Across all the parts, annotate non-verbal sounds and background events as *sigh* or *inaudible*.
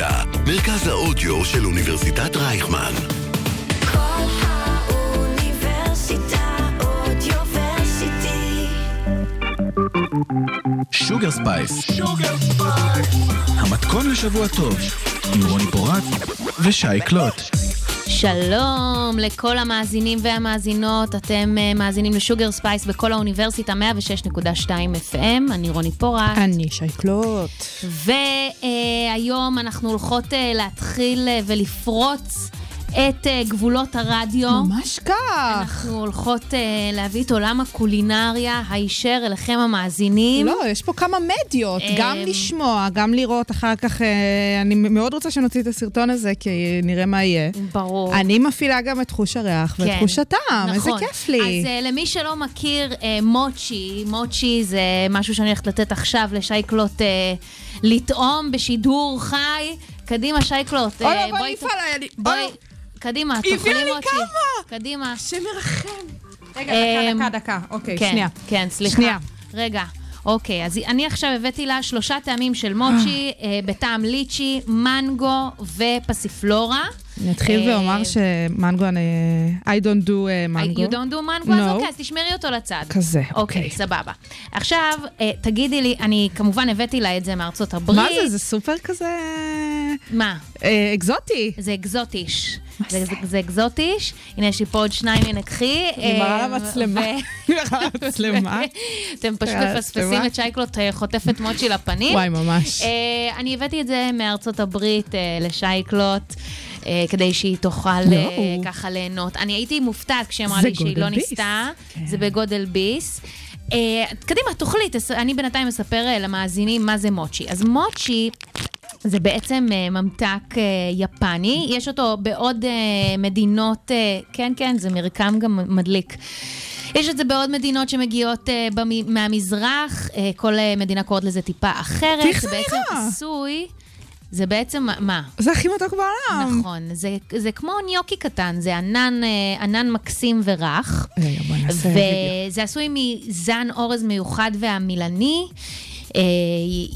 האוניברסיטה, מרכז האודיו של אוניברסיטת רייכמן. קול האוניברסיטה Audioversity. Sugar Spice. המתכון לשבוע טוב, עם רוני פורט ושי קלוט. שלום לכל המאזינים והמאזינות, אתם אה, מאזינים ל Sugar Spice בקול האוניברסיטה 106.2 FM, אני רוני פורט. אני שייקלוט. והיום אנחנו הולכות אה, להתחיל אה, ולפרוץ את אה, גבולות הרדיו. ממש כך. אנחנו הולכות אה, להביא את עולם הקולינריה הישר אליכם המאזינים. לא, יש פה כמה מדיות, אמ, גם לשמוע, גם לראות אחר כך, אה, אני מאוד רוצה שנוציא את הסרטון הזה, כי נראה מה יהיה. ברור. אני מפעילה גם את חוש הריח ואת כן. חוש הטעם, איזה נכון. כיף לי. אז uh, למי שלא מכיר, uh, מוצ'י, מוצ'י זה משהו שאני הולכת לתת עכשיו לשייקלוט uh, לטעום בשידור חי. קדימה, שייקלוט. אוי, אה, בואי נפעל בואי. קדימה, תאכלי הביאה לי מוצ'י. כמה. קדימה. שמרחם. רגע, אמ, דקה, דקה, דקה. אוקיי, כן, שנייה. כן, סליחה. שנייה. רגע. אוקיי, אז אני עכשיו הבאתי לה שלושה טעמים של מוצ'י, אה, בטעם ליצ'י, מנגו ופסיפלורה. אני אתחיל אה, ואומר שמנגו, אני... I don't do אה, מנגו. You don't do מנגו? אז. אוקיי, אז תשמרי אותו לצד. כזה, אוקיי, אוקיי. סבבה. עכשיו, אה, תגידי לי, אני כמובן הבאתי לה את זה מארצות הברית. מה זה, זה סופר כזה... מה? אה, אקזוטי. זה אקזוטיש. זה, זה, זה אקזוטיש. הנה, יש לי פה עוד שניים, הנה, קחי. אני מראה אה, למצלמה. *laughs* אני מראה למצלמה. אתם פשוט אה, מפספסים. את שייקלוט אה, חוטפת מוצ'י לפנים. וואי, ממש. אה, אני הבאתי את זה מארצות הברית אה, לשייקלוט. אה, כדי שהיא תוכל אה, לא. ככה ליהנות. אני הייתי מופתעת כשהיא אמרה זה לי שהיא לא ביס. ניסתה, כן. זה בגודל ביס. אה, קדימה, תאכלי, תס- אני בינתיים אספר אה, למאזינים מה זה מוצ'י. אז מוצ'י זה בעצם אה, ממתק אה, יפני, יש אותו בעוד אה, מדינות, אה, כן, כן, זה מרקם גם מדליק. יש את זה בעוד מדינות שמגיעות אה, במ- מהמזרח, אה, כל אה, מדינה קוראת לזה טיפה אחרת. איך זה בעצם נראה? עשוי, זה בעצם, מה? זה הכי מתוק בעולם. נכון, זה, זה כמו ניוקי קטן, זה ענן, אה, ענן מקסים ורך. רגע, בואי נעשה וידאו. וזה עשוי מזן אורז מיוחד והמילני. אה,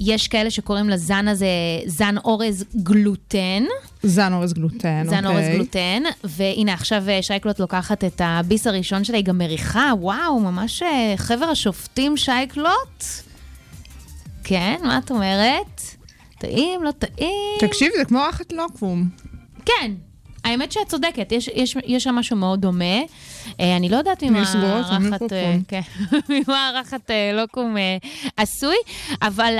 יש כאלה שקוראים לזן הזה זן אורז גלוטן, זן אורז גלוטן, זן אורז אוקיי. גלוטן, והנה עכשיו אה, שייקלוט לוקחת את הביס הראשון שלה, היא גם מריחה, וואו, ממש אה, חבר השופטים שייקלוט. כן, מה את אומרת? טעים, לא טעים? תקשיבי, זה כמו אחת לוקוום. כן, האמת שאת צודקת, יש, יש, יש שם משהו מאוד דומה. אה, אני לא יודעת הארחת, המיקרופון. אה, כן, *laughs* אה, לוקום אה, עשוי, אבל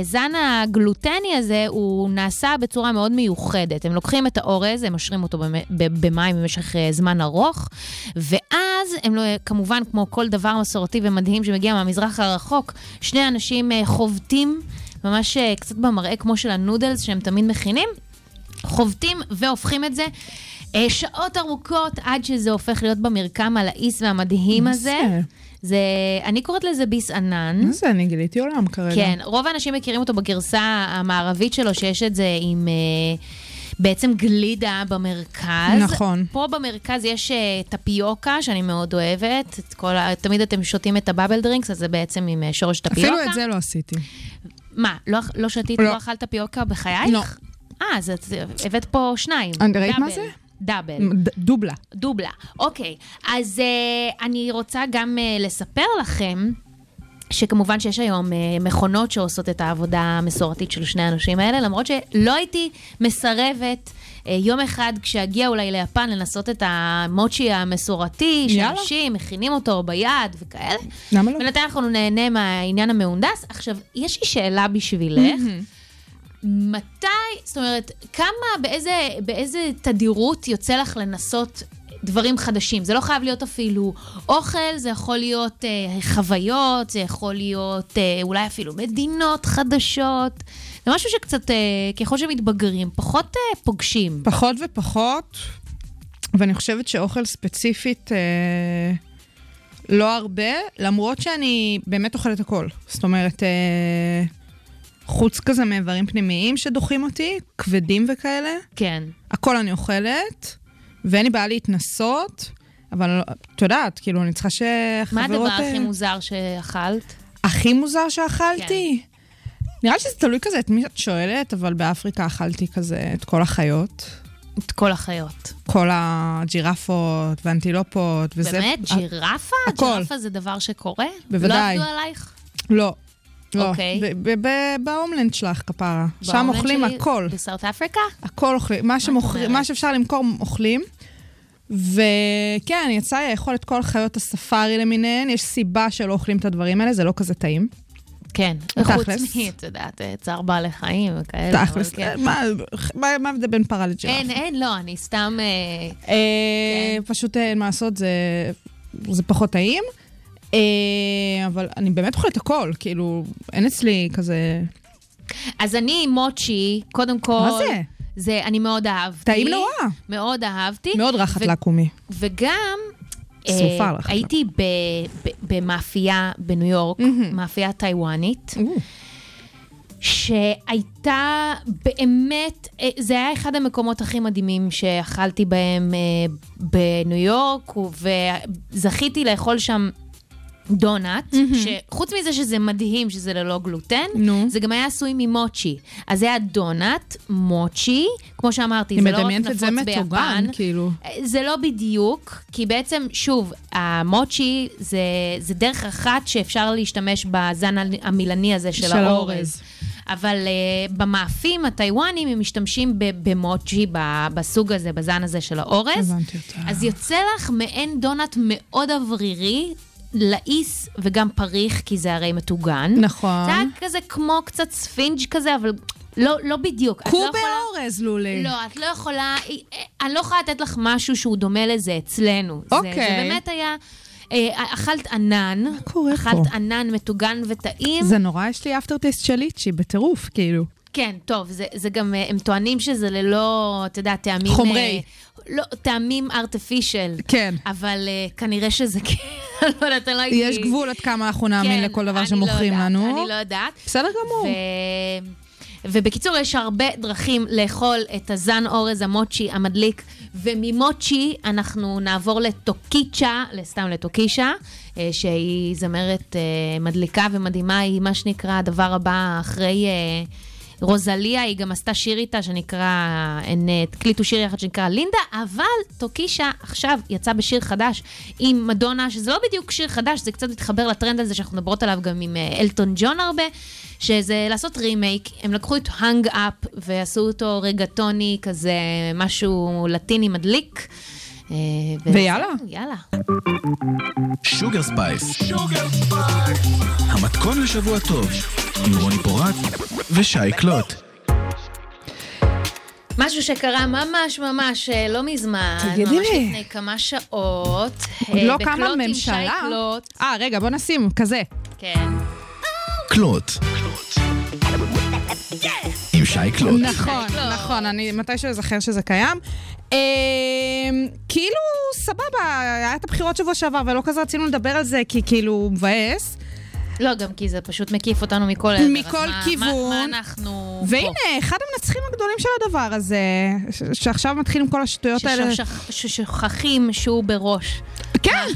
הזן הגלוטני הזה, הוא נעשה בצורה מאוד מיוחדת. הם לוקחים את האורז, הם משרים אותו במים במשך אה, זמן ארוך, ואז הם לא, כמובן, כמו כל דבר מסורתי ומדהים שמגיע מהמזרח הרחוק, שני אנשים אה, חובטים. ממש אה, קצת במראה כמו של הנודלס שהם תמיד מכינים, חובטים והופכים את זה אה, שעות ארוכות עד שזה הופך להיות במרקם הלעיס והמדהים הזה. זה? אני קוראת לזה ביס ענן. מה זה? אני גיליתי עולם כרגע. כן, רוב האנשים מכירים אותו בגרסה המערבית שלו, שיש את זה עם... אה, בעצם גלידה במרכז. נכון. פה במרכז יש טפיוקה, שאני מאוד אוהבת. את כל ה... תמיד אתם שותים את ה bubble drinks, אז זה בעצם עם שורש טפיוקה. אפילו את זה לא עשיתי. מה, לא, לא שתית, לא. לא אכלת טפיוקה בחייך? לא. אה, אז את הבאת פה שניים. אני- ראית מה. זה? דאבל. דובלה. דובלה. אוקיי, אז uh, אני רוצה גם uh, לספר לכם. שכמובן שיש היום uh, מכונות שעושות את העבודה המסורתית של שני האנשים האלה, למרות שלא הייתי מסרבת יום אחד כשאגיע אולי ליפן לנסות את המוצ'י המסורתי. שאנשים מכינים אותו ביד וכאלה. למה לא? בינתיים אנחנו נהנה מהעניין המהונדס. עכשיו, יש לי שאלה בשבילך. מתי, זאת אומרת, כמה, באיזה, באיזה תדירות יוצא לך לנסות דברים חדשים? זה לא חייב להיות אפילו אוכל, זה יכול להיות אה, חוויות, זה יכול להיות אה, אולי אפילו מדינות חדשות. זה משהו שקצת, אה, ככל שמתבגרים, פחות אה, פוגשים. פחות ופחות, ואני חושבת שאוכל ספציפית אה, לא הרבה, למרות שאני באמת אוכלת הכל. זאת אומרת, אה, חוץ כזה מאיברים פנימיים שדוחים אותי, כבדים וכאלה, כן. הכל אני אוכלת, ואין לי בעיה להתנסות, אבל את יודעת, כאילו, אני צריכה שחברות... מה הדבר הכי אה, מוזר שאכלת? הכי מוזר שאכלתי? נראה לי שזה תלוי כזה את מי את שואלת, אבל באפריקה אכלתי כזה את כל החיות. את כל החיות. כל הג'ירפות ואנטילופות וזה. באמת? ג'ירפה? הכל. ג'ירפה זה דבר שקורה? בוודאי. לא עבדו עלייך? לא. לא. אוקיי. בהומלנד שלך, כפרה. שם אוכלים שלי הכל. בסאוט אפריקה? הכל אוכלים. מה, שמוכרים, אומרת? מה שאפשר למכור, אוכלים. וכן, יצא לי לאכול את כל חיות הספארי למיניהן. יש סיבה שלא אוכלים את הדברים האלה, זה לא כזה טעים. כן. חוץ מ... את יודעת, צער בעלי חיים וכאלה. תכלס, כן. מה- ההבדל בין פרה לג'ירף? אין, אין, לא, אני סתם... אה, אה, כן. פשוט אה, אין מה לעשות, זה, פחות טעים. אה, אבל אני באמת אוכלת הכל, כאילו, אין אצלי כזה... אז אני מוצ'י, קודם כל... מה זה? זה, אני מאוד אהבתי. טעים נורא. מאוד אהבתי. מאוד רחת ו- לקומי. וגם... אה, שרופה לך. הייתי ב- ב- במאפייה בניו יורק, מאפייה טיוואנית, שהייתה באמת, אה, זה היה אחד המקומות הכי מדהימים שאכלתי בהם אה, בניו יורק, וזכיתי לאכול שם דונלד, שחוץ מזה שזה מדהים שזה ללא גלוטן, נו. זה גם היה עשוי ממוצ'י. אז זה היה דונלד, מוצ'י, כמו שאמרתי, אני זה לא רק מדמיינת את זה נפוץ ביפן. מטוגן, כאילו. זה לא בדיוק, כי בעצם, שוב, המוצ'י זה, זה דרך אחת שאפשר להשתמש בזן המילני הזה של, של האורז. האורז. אבל uh, במאפים הטיוואנים הם משתמשים במוצ'י, ב- בסוג הזה, בזן הזה של האורז. הבנתי אותה. אז יוצא לך מעין דונלד מאוד אוורירי, לעיס וגם פריך, כי זה הרי מטוגן. נכון. זה היה כזה כמו קצת ספינג' כזה, אבל לא, לא בדיוק. את לא יכולה- באורז, לולי. לא, את לא יכולה, אני לא יכולה לתת לך משהו שהוא דומה לזה אצלנו. זה, אוקיי. זה באמת היה, אה, אכלת ענן, מה קורה אכלת פה? ענן מטוגן וטעים. זה נורא, יש לי אפטר טייסט של ליצ'י, בטירוף, כאילו. כן, טוב, זה, זה גם, אה, הם טוענים שזה ללא, אתה יודע, טעמים... חומרי. אה, לא, טעמים ארטיפישל. כן. אבל uh, כנראה שזה כן, *laughs* אני לא יודעת, אני לא הייתי... יש גבול עד כמה אנחנו נאמין כן, לכל דבר אני שמוכרים לא יודעת, לנו. אני לא יודעת. בסדר גמור. ו... ובקיצור, יש הרבה דרכים לאכול את הזן אורז המוצ'י המדליק, וממוצ'י אנחנו נעבור לטוקיצ'ה, סתם לטוקישה, שהיא זמרת מדליקה ומדהימה, היא מה שנקרא הדבר הבא אחרי... אה, רוזליה, היא גם עשתה שיר איתה שנקרא, הן אה, הקליטו שיר יחד שנקרא לינדה, אבל טוקישה עכשיו יצא בשיר חדש עם מדונה, שזה לא בדיוק שיר חדש, זה קצת מתחבר לטרנד הזה שאנחנו מדברות עליו גם עם אה, אלטון ג'ון הרבה, שזה לעשות רימייק, הם לקחו את Hung Up ועשו אותו רגטוני, כזה משהו לטיני מדליק. אה, ויאללה. יאללה. שוגר ספייס. המתכון לשבוע טוב, עם רוני פורט ושי קלוט. משהו שקרה ממש ממש אה, לא מזמן, תגידי ממש לי. לפני כמה שעות. עוד אה, לא בקלוט קמה עם ממשלה. שי קלוט. אה, רגע, בוא נשים, כזה. כן. קלוט. עם שי קלוט. נכון, נכון, אני מתישהו אזכר שזה קיים. אה, כאילו, סבבה, היה את הבחירות שבוע שעבר, ולא כזה רצינו לדבר על זה, כי כאילו, הוא מבאס. לא, גם כי זה פשוט מקיף אותנו מכל עבר. מכל מה- כיוון. מה מה אנחנו... והנה, אחד המנצחים הגדולים של הדבר הזה, ש- שעכשיו מתחיל עם כל השטויות האלה. ששוכח- ששוכחים שהוא בראש כן,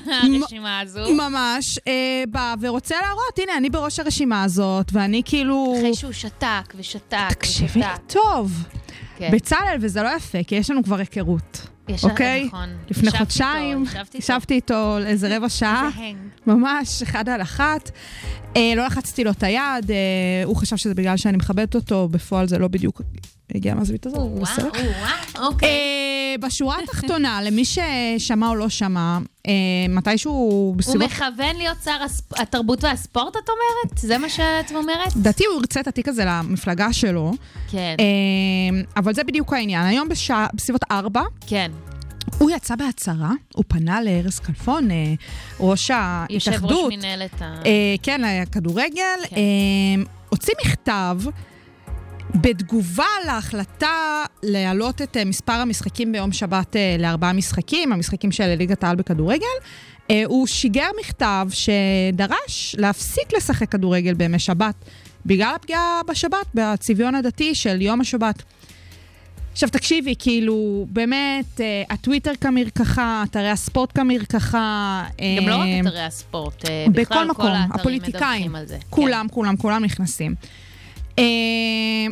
*laughs* הרשימה הזו. ממש, אה, בא ורוצה להראות, הנה, אני בראש הרשימה הזאת, ואני כאילו... אחרי שהוא שתק ושתק תקשיבי ושתק. טוב. כן. בצלאל, וזה לא יפה, כי יש לנו כבר היכרות. יש- אוקיי? נכון. לפני חודשיים, ישבתי איתו. איזה רבע *laughs* שעה. ממש, אחד על אחת. אה, לא לחצתי לו את היד, אה, הוא חשב שזה בגלל שאני מכבדת אותו, בפועל זה לא בדיוק הגיע מהזווית הזאת, אבל בסדר. וואו, וואו, אוקיי. אה, בשורה התחתונה, *laughs* למי ששמע או לא שמע, אה, מתישהו הוא בסביבות... מכוון להיות שר התרבות והספורט, את אומרת? זה מה שאת אומרת? לדעתי הוא ירצה את התיק הזה למפלגה שלו, כן, אה, אבל זה בדיוק העניין. היום בשעה, בסביבות ארבע, כן. הוא יצא בהצהרה, הוא פנה לארז כלפון, ראש יושב ראש ההתאחדות. מנהלת ה... כן, לכדורגל. כן. הוציא מכתב בתגובה להחלטה להעלות את אה, מספר המשחקים ביום שבת אה, לארבעה משחקים, המשחקים של ליגת העל בכדורגל. אה, הוא שיגר מכתב שדרש להפסיק לשחק כדורגל בימי שבת, בגלל הפגיעה בשבת, בצביון הדתי של יום השבת. עכשיו תקשיבי, כאילו, באמת, אה, הטוויטר כמרקחה, אתרי הספורט כמרקחה. גם לא רק אה, אתרי הספורט, אה, בכל בכלל מקום, כל האתרים הפוליטיקאים, מדווחים על זה. כן. כולם, כולם, כולם נכנסים. אה,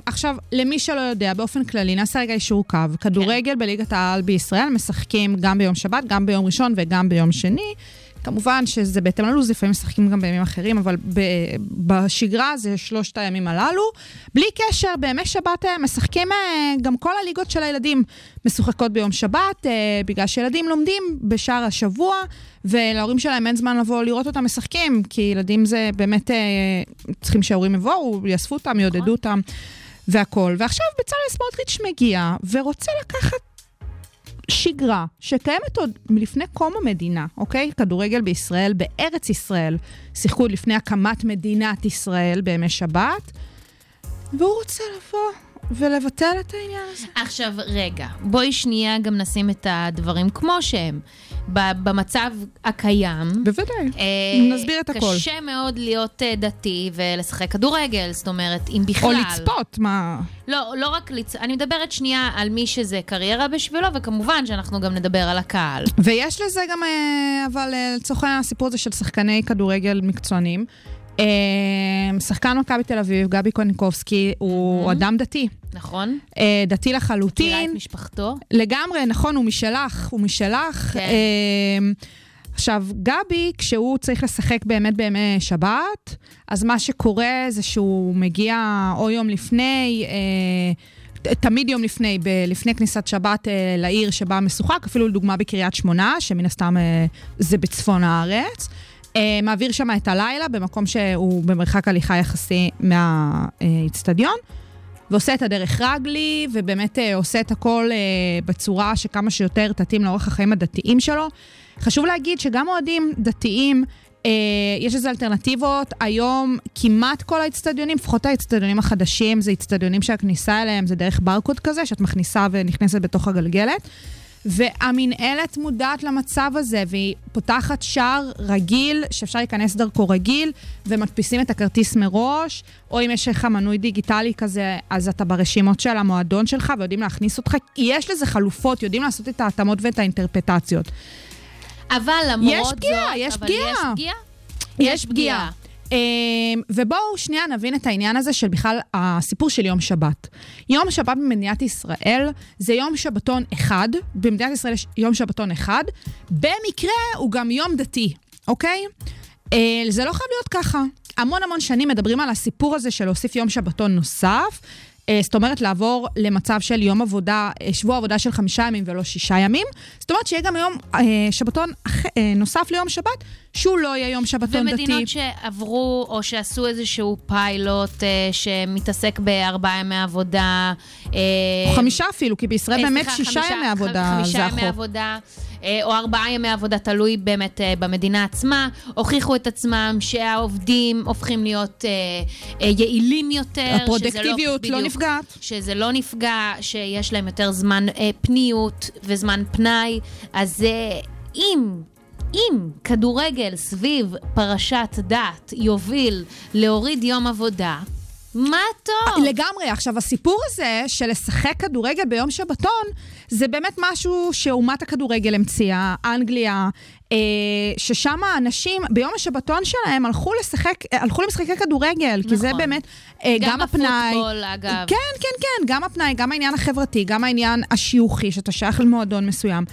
עכשיו, למי שלא יודע, באופן כללי, נעשה רגע אישור קו. כדורגל בליגת העל בישראל משחקים גם ביום שבת, גם ביום ראשון וגם ביום שני. כמובן שזה בהתאם ללו"ז, לפעמים משחקים גם בימים אחרים, אבל ב- בשגרה זה שלושת הימים הללו. בלי קשר, בימי שבת אה, משחקים אה, גם כל הליגות של הילדים משוחקות ביום שבת, אה, בגלל שילדים לומדים בשאר השבוע, ולהורים שלהם אין זמן לבוא לראות אותם משחקים, כי ילדים זה באמת, צריכים שההורים יבואו, יאספו אותם, יעודדו אותם. והכול. ועכשיו בצלאל סמוטריץ' מגיע ורוצה לקחת שגרה שקיימת עוד מלפני קום המדינה, אוקיי? כדורגל בישראל, בארץ ישראל, שיחקו לפני הקמת מדינת ישראל בימי שבת, והוא רוצה לבוא ולבטל את העניין הזה. עכשיו, רגע, בואי שנייה גם נשים את הדברים כמו שהם. במצב הקיים, בוודאי. אה, נסביר את הכל. קשה מאוד להיות אה, דתי ולשחק כדורגל, זאת אומרת, אם בכלל... או לצפות, מה... לא, לא רק לצ... אני מדברת שנייה על מי שזה קריירה בשבילו, וכמובן שאנחנו גם נדבר על הקהל. ויש לזה גם, אה, אבל אה, לצורך הסיפור הזה של שחקני כדורגל מקצוענים. אה, שחקן מכבי תל אביב, גבי קוניקובסקי, הוא אדם דתי. נכון? אה, דתי מכירה לחלוטין. את משפחתו? לגמרי, נכון, הוא משלך, הוא משלך. כן. אה, עכשיו, גבי, כשהוא צריך לשחק באמת בימי שבת, אז מה שקורה זה שהוא מגיע או יום לפני, אה, תמיד יום לפני, ב- לפני כניסת שבת אה, לעיר שבה משוחק, אפילו לדוגמה בקריית שמונה, שמן הסתם אה, זה בצפון הארץ. אה, מעביר שם את הלילה במקום שהוא במרחק הליכה יחסי מהאיצטדיון. ועושה את הדרך רגלי, ובאמת אה, עושה את הכל אה, בצורה שכמה שיותר תתאים לאורך החיים הדתיים שלו. חשוב להגיד שגם אוהדים דתיים, אה, יש לזה אלטרנטיבות. היום כמעט כל האצטדיונים, לפחות האצטדיונים החדשים, זה אצטדיונים שהכניסה אליהם זה דרך ברקוד כזה, שאת מכניסה ונכנסת בתוך הגלגלת. והמינהלת מודעת למצב הזה, והיא פותחת שער רגיל, שאפשר להיכנס דרכו רגיל, ומדפיסים את הכרטיס מראש, או אם יש לך מנוי דיגיטלי כזה, אז אתה ברשימות של המועדון שלך, ויודעים להכניס אותך. יש לזה חלופות, יודעים לעשות את ההתאמות ואת האינטרפטציות. אבל למרות יש זאת... פגיעה, יש אבל פגיעה. יש פגיעה? יש פגיעה. אמ, ובואו שנייה נבין את העניין הזה של בכלל הסיפור של יום שבת. יום שבת במדינת ישראל זה יום שבתון אחד, במדינת ישראל יש יום שבתון אחד, במקרה הוא גם יום דתי, אוקיי? אה, זה לא חייב להיות ככה. המון המון שנים מדברים על הסיפור הזה של להוסיף יום שבתון נוסף. אה, זאת אומרת, לעבור למצב של יום עבודה, אה, שבוע עבודה של חמישה ימים ולא שישה ימים. זאת אומרת שיהיה גם יום אה, שבתון נוסף ליום שבת, שהוא לא יהיה יום שבתון דתי. ומדינות שעברו או שעשו איזשהו פיילוט אה, שמתעסק בארבעה ימי עבודה. אה, או חמישה אפילו, כי בישראל אה, באמת סליחה, שישה חמישה- ימי עבודה חמישה זה ימי החוק. עבודה, אה, או ארבעה ימי עבודה, תלוי באמת אה, במדינה עצמה, הוכיחו את עצמם שהעובדים הופכים להיות אה, אה, יעילים יותר. שזה הפרודקטיביות לא בדיוק, נפגעת. שזה לא נפגע, שיש להם יותר זמן אה, פניות וזמן פנאי. אז אה, אם... אם כדורגל סביב פרשת דת יוביל להוריד יום עבודה, מה טוב? לגמרי. עכשיו, הסיפור הזה של לשחק כדורגל ביום שבתון, זה באמת משהו שאומת הכדורגל המציאה, אנגליה, אה, ששם האנשים ביום השבתון שלהם הלכו לשחק, אה, הלכו למשחקי כדורגל, כי זה נכון. באמת אה, גם גם הפנאי. בפוטבול, אגב. כן, כן, כן, גם הפנאי, גם העניין החברתי, גם העניין השיוכי, שאתה שייך למועדון מסוים.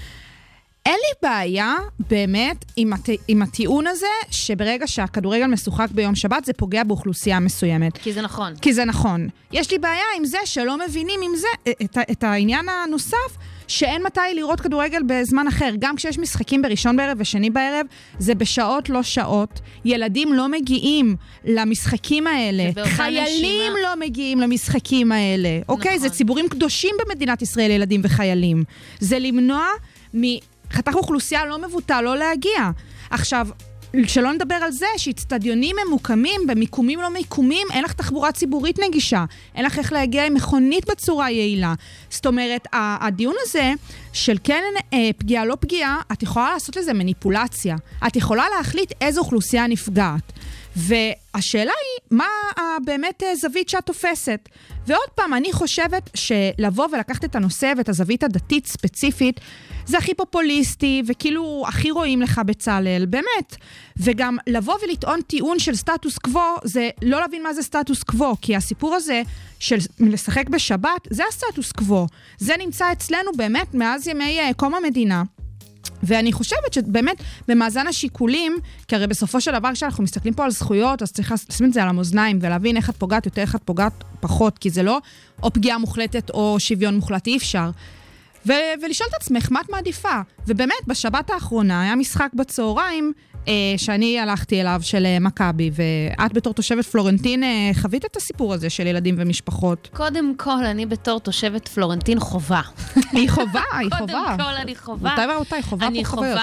אין לי בעיה, באמת, עם, הט... עם הטיעון הזה, שברגע שהכדורגל משוחק ביום שבת, זה פוגע באוכלוסייה מסוימת. כי זה נכון. כי זה נכון. יש לי בעיה עם זה שלא מבינים עם זה, את, ה- את העניין הנוסף, שאין מתי לראות כדורגל בזמן אחר. גם כשיש משחקים בראשון בערב ושני בערב, זה בשעות לא שעות. ילדים לא מגיעים למשחקים האלה. חיילים נשימה- לא מגיעים למשחקים האלה. אוקיי? נכון. זה ציבורים קדושים במדינת ישראל, ילדים וחיילים. זה למנוע מחתך אוכלוסייה לא מבוטל לא להגיע. עכשיו, שלא נדבר על זה שאיצטדיונים ממוקמים במיקומים לא מיקומים, אין לך תחבורה ציבורית נגישה, אין לך איך להגיע עם מכונית בצורה יעילה. זאת אומרת, הדיון הזה של כן אה, פגיעה לא פגיעה, את יכולה לעשות לזה מניפולציה. את יכולה להחליט איזו אוכלוסייה נפגעת. והשאלה היא, מה באמת אה, זווית שאת תופסת. ועוד פעם, אני חושבת שלבוא ולקחת את הנושא ואת הזווית הדתית ספציפית, זה הכי פופוליסטי, וכאילו הכי רואים לך בצלאל, באמת. וגם לבוא ולטעון טיעון של סטטוס קוו, זה לא להבין מה זה סטטוס קוו, כי הסיפור הזה של לשחק בשבת, זה הסטטוס קוו. זה נמצא אצלנו באמת מאז ימי אה, קום המדינה. ואני חושבת שבאמת, במאזן השיקולים, כי הרי בסופו של דבר כשאנחנו מסתכלים פה על זכויות, אז צריך לשים את זה על המאזניים ולהבין איך את פוגעת יותר, איך את פוגעת פחות, כי זה לא או פגיעה מוחלטת או שוויון מוחלט, אי אפשר. ו- ולשאול את עצמך, מה את מעדיפה? ובאמת, בשבת האחרונה היה משחק בצהריים שאני הלכתי אליו של אה, מכבי, ואת בתור תושבת פלורנטין אה, חווית את הסיפור הזה של ילדים ומשפחות. קודם כל, אני בתור תושבת פלורנטין חובה. היא חובה, היא חובה. *laughs* קודם כל, אני חובה. רבותיי ורבותיי, חובה פה חוויות.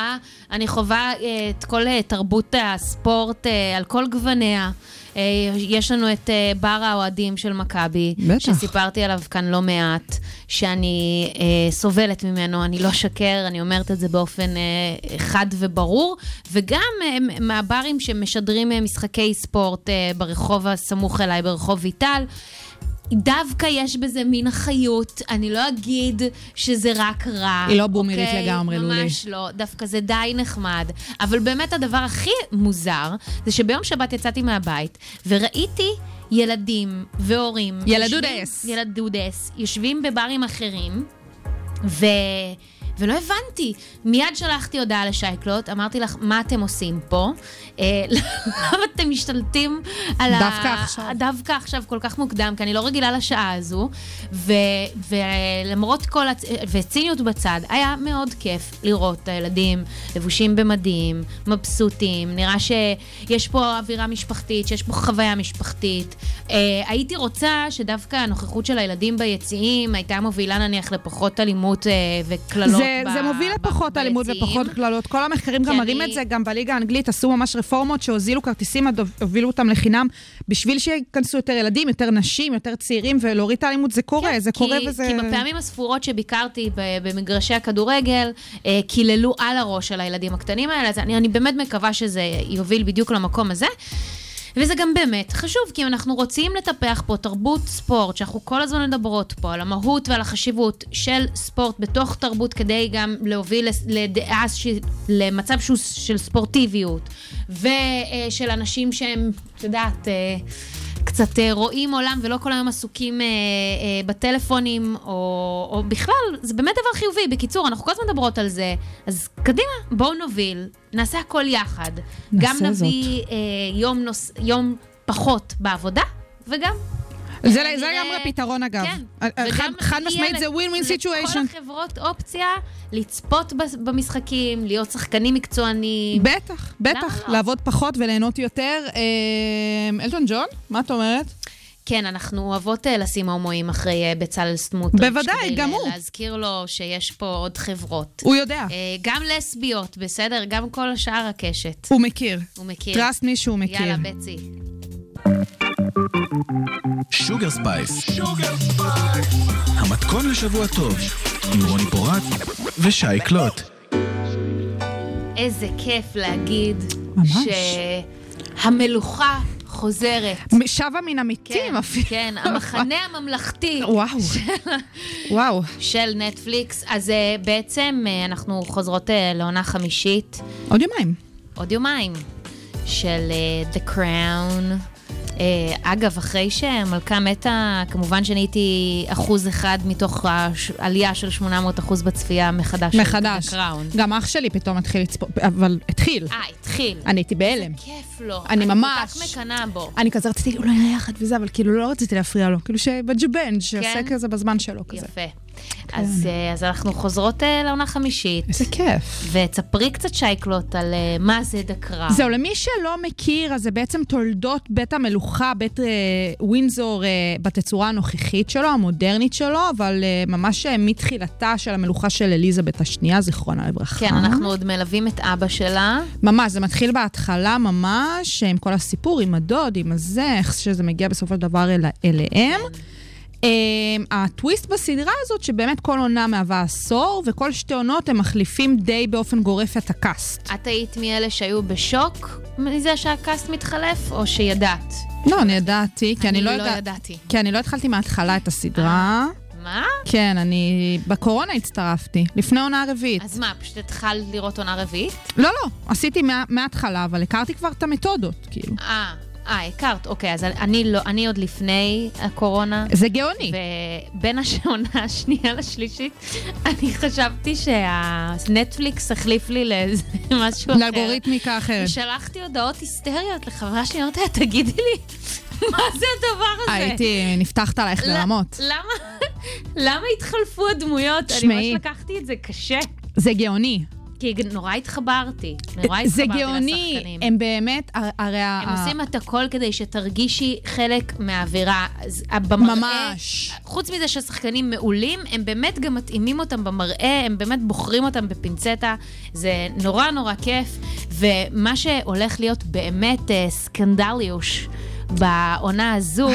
אני חובה אה, את כל אה, תרבות הספורט אה, על כל גווניה. אה, יש לנו את אה, בר האוהדים של מכבי. שסיפרתי עליו כאן לא מעט, שאני אה, סובלת ממנו, אני לא אשקר, אני אומרת את זה באופן אה, חד וברור, וגם אה, מהברים שמשדרים אה, משחקי ספורט אה, ברחוב הסמוך אליי, ברחוב ויטל. דווקא יש בזה מין אחריות, אני לא אגיד שזה רק רע. היא לא בומרית אוקיי? לגמרי, לולי. ממש לא, דווקא זה די נחמד. אבל באמת הדבר הכי מוזר, זה שביום שבת יצאתי מהבית, וראיתי ילדים והורים... ילדודס. ילדודס. יושבים בברים אחרים, ו... ולא הבנתי. מיד שלחתי הודעה לשייקלוט, אמרתי לך, מה אתם עושים פה? אה, *laughs* למה אתם משתלטים על ה... דווקא עכשיו. דווקא עכשיו כל כך מוקדם, כי אני לא רגילה לשעה הזו, ו, ולמרות כל, הצ... וציניות בצד, היה מאוד כיף לראות את הילדים לבושים במדים, מבסוטים, נראה שיש פה אווירה משפחתית, שיש פה חוויה משפחתית. אה, הייתי רוצה שדווקא הנוכחות של הילדים ביציעים הייתה מובילה נניח לפחות אלימות אה, וקללות זה, ב- זה מוביל לפחות אלימות. ופחות קללות. כל המחקרים גם מראים אני- את זה, גם בליגה האנגלית עשו ממש רפורמות שהוזילו כרטיסים, הובילו אותם לחינם, בשביל שייכנסו יותר ילדים, יותר נשים, יותר צעירים, ולהוריד את האלימות. זה קורה, כן, זה כי, קורה וזה... כי בפעמים הספורות שביקרתי במגרשי הכדורגל, אה, קיללו על הראש של הילדים הקטנים האלה, אז אני, אני באמת מקווה שזה יוביל בדיוק למקום הזה. וזה גם באמת חשוב, כי אם אנחנו רוצים לטפח פה תרבות ספורט, שאנחנו כל הזמן מדברות פה על המהות ועל החשיבות של ספורט בתוך תרבות, כדי גם להוביל לדעה, ש... למצב שהוא של ספורטיביות, ושל אנשים שהם, את יודעת, אה, קצת אה, רואים עולם ולא כל היום עסוקים אה, אה, בטלפונים, או, או בכלל, זה באמת דבר חיובי. בקיצור, אנחנו כל הזמן מדברות על זה, אז קדימה, בואו נוביל, נעשה הכל יחד. גם נעשה זאת. נביא אה, יום, נוס, יום פחות בעבודה, וגם... זה, לגמרי פתרון אגב. כן. אה, וגם חד, משמעית זה לכל ווין ווין סיטואשן. החברות אופציה לצפות במשחקים, להיות שחקנים מקצוענים. בטח, בטח, לא? לעבוד פחות וליהנות יותר. אה, אלטון ג'ון, מה את אומרת? כן, אנחנו אוהבות אה, לשים הומואים אחרי אה, בצלאל סמוטריץ'. בוודאי, גם הוא. להזכיר לו שיש פה עוד חברות. הוא יודע, אה, גם לסביות, בסדר? גם כל השאר הקשת. הוא מכיר. הוא מכיר. trust me שהוא מכיר. יאללה, בצי. שוגר ספייס. המתכון לשבוע טוב, עם רוני פורט ושי קלוט. איזה כיף להגיד ממש. שהמלוכה חוזרת. שבה מן המתים אפילו. כן, המחנה הממלכתי *laughs* וואו, וואו. של נטפליקס. אז אה, בעצם אה, אנחנו חוזרות אה, לעונה חמישית, עוד יומיים. עוד יומיים, של אה, The Crown. אה, אגב, אחרי שהמלכה מתה, כמובן שאני הייתי אחוז אחד מתוך העלייה של 800 אחוז בצפייה מחדש. מחדש. Crown. גם אח שלי פתאום התחיל לצפות, אבל התחיל. אה, התחיל. אני הייתי בהלם. כיף לו. אני ממש. אני כל כך מקנאה בו. אני כזה רציתי אולי נראה יחד וזה, אבל כאילו לא רציתי להפריע לו. כאילו שבג'בנג' שעושה כזה בזמן שלו כזה. יפה. אז, אה, אז אנחנו חוזרות אה, לעונה חמישית, איזה כיף. ותספרי קצת שייקלוט על אה, מה זה דקרה. זהו, למי שלא מכיר, אז זה בעצם תולדות בית המלוכה, בית אה, ווינזור, אה, בתצורה הנוכחית שלו, המודרנית שלו, אבל אה, ממש אה, מתחילתה של המלוכה של אליזבת השנייה, זיכרונה לברכה. כן, אנחנו עוד מלווים את אבא שלה. ממש, זה מתחיל בהתחלה ממש, עם כל הסיפור, עם הדוד, עם הזה, איך שזה מגיע בסופו של דבר אל, אליהם. אה, הטוויסט בסדרה הזאת, שבאמת כל עונה מהווה עשור, וכל שתי עונות הם מחליפים די באופן גורף את הקאסט. את היית מאלה שהיו בשוק מזה שהקאסט מתחלף, או שידעת? לא, אני ידעתי, כי אני, אני לא לא. ידעתי. כי אני לא התחלתי מההתחלה את הסדרה. מה? כן, אני בקורונה הצטרפתי, לפני עונה רביעית. אז מה, פשוט התחלת לראות עונה רביעית? לא, לא, עשיתי מה- מההתחלה, אבל הכרתי כבר את המתודות, כאילו. אה, אה, הכרת, אוקיי, אז אני לא, אני עוד לפני הקורונה. זה גאוני. ובין *laughs* השעונה השנייה לשלישית, אני חשבתי שהנטפליקס החליף לי לאיזה *laughs* משהו אחר. לאלגוריתמיקה אחרת. ושלחתי הודעות היסטריות לחברה שלי, אמרתי לה, תגידי לי, *laughs* מה זה הדבר הזה? הייתי, נפתחת עלייך לרמות. למה, למה התחלפו הדמויות? אני שמעי. ממש לקחתי את זה קשה. זה גאוני. כי נורא התחברתי. נורא זה התחברתי גאוני, לשחקנים. הם באמת, הר- הרי... ה- הם עושים את הכל כדי שתרגישי חלק מהאווירה. אז במראה, ממש. חוץ מזה שהשחקנים מעולים, הם באמת גם מתאימים אותם במראה, הם באמת בוחרים אותם בפינצטה. זה נורא נורא כיף, ומה שהולך להיות באמת אה, סקנדליוש. בעונה הזו.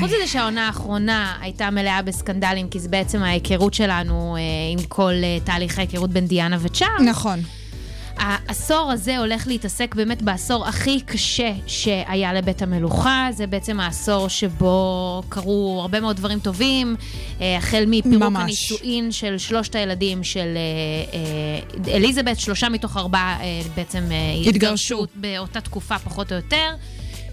חוץ מזה שהעונה האחרונה הייתה מלאה בסקנדלים, כי זה בעצם ההיכרות שלנו אה, עם כל אה, תהליך ההיכרות בין דיאנה וצ'ארלס. נכון. העשור הזה הולך להתעסק באמת בעשור הכי קשה שהיה לבית המלוכה. זה בעצם העשור שבו קרו הרבה מאוד דברים טובים, אה, החל מפירוק ממש. הנישואין של שלושת הילדים של אה, אה, אליזבת, שלושה מתוך ארבעה בעצם התגרשו. באותה תקופה פחות או יותר.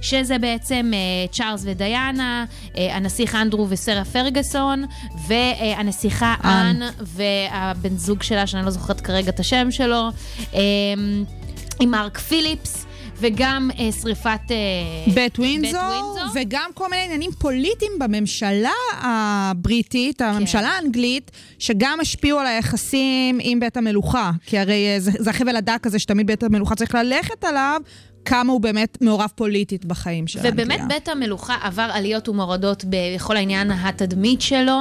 שזה בעצם אה, צ'ארלס ודיאנה, אה, הנסיך אנדרו וסרה פרגוסון, והנסיכה אן. אן והבן זוג שלה, שאני לא זוכרת כרגע את השם שלו, אה, עם מרק פיליפס, וגם אה, שריפת... אה, בית ווינזור. וגם כל מיני עניינים פוליטיים בממשלה הבריטית, הממשלה האנגלית, שגם השפיעו על היחסים עם בית המלוכה. כי הרי אה, זה, זה החבל הדק הזה שתמיד בית המלוכה צריך ללכת עליו, כמה הוא באמת מעורב פוליטית בחיים של ובאמת אנגליה. בית המלוכה עבר עליות ומורדות בכל העניין התדמית שלו.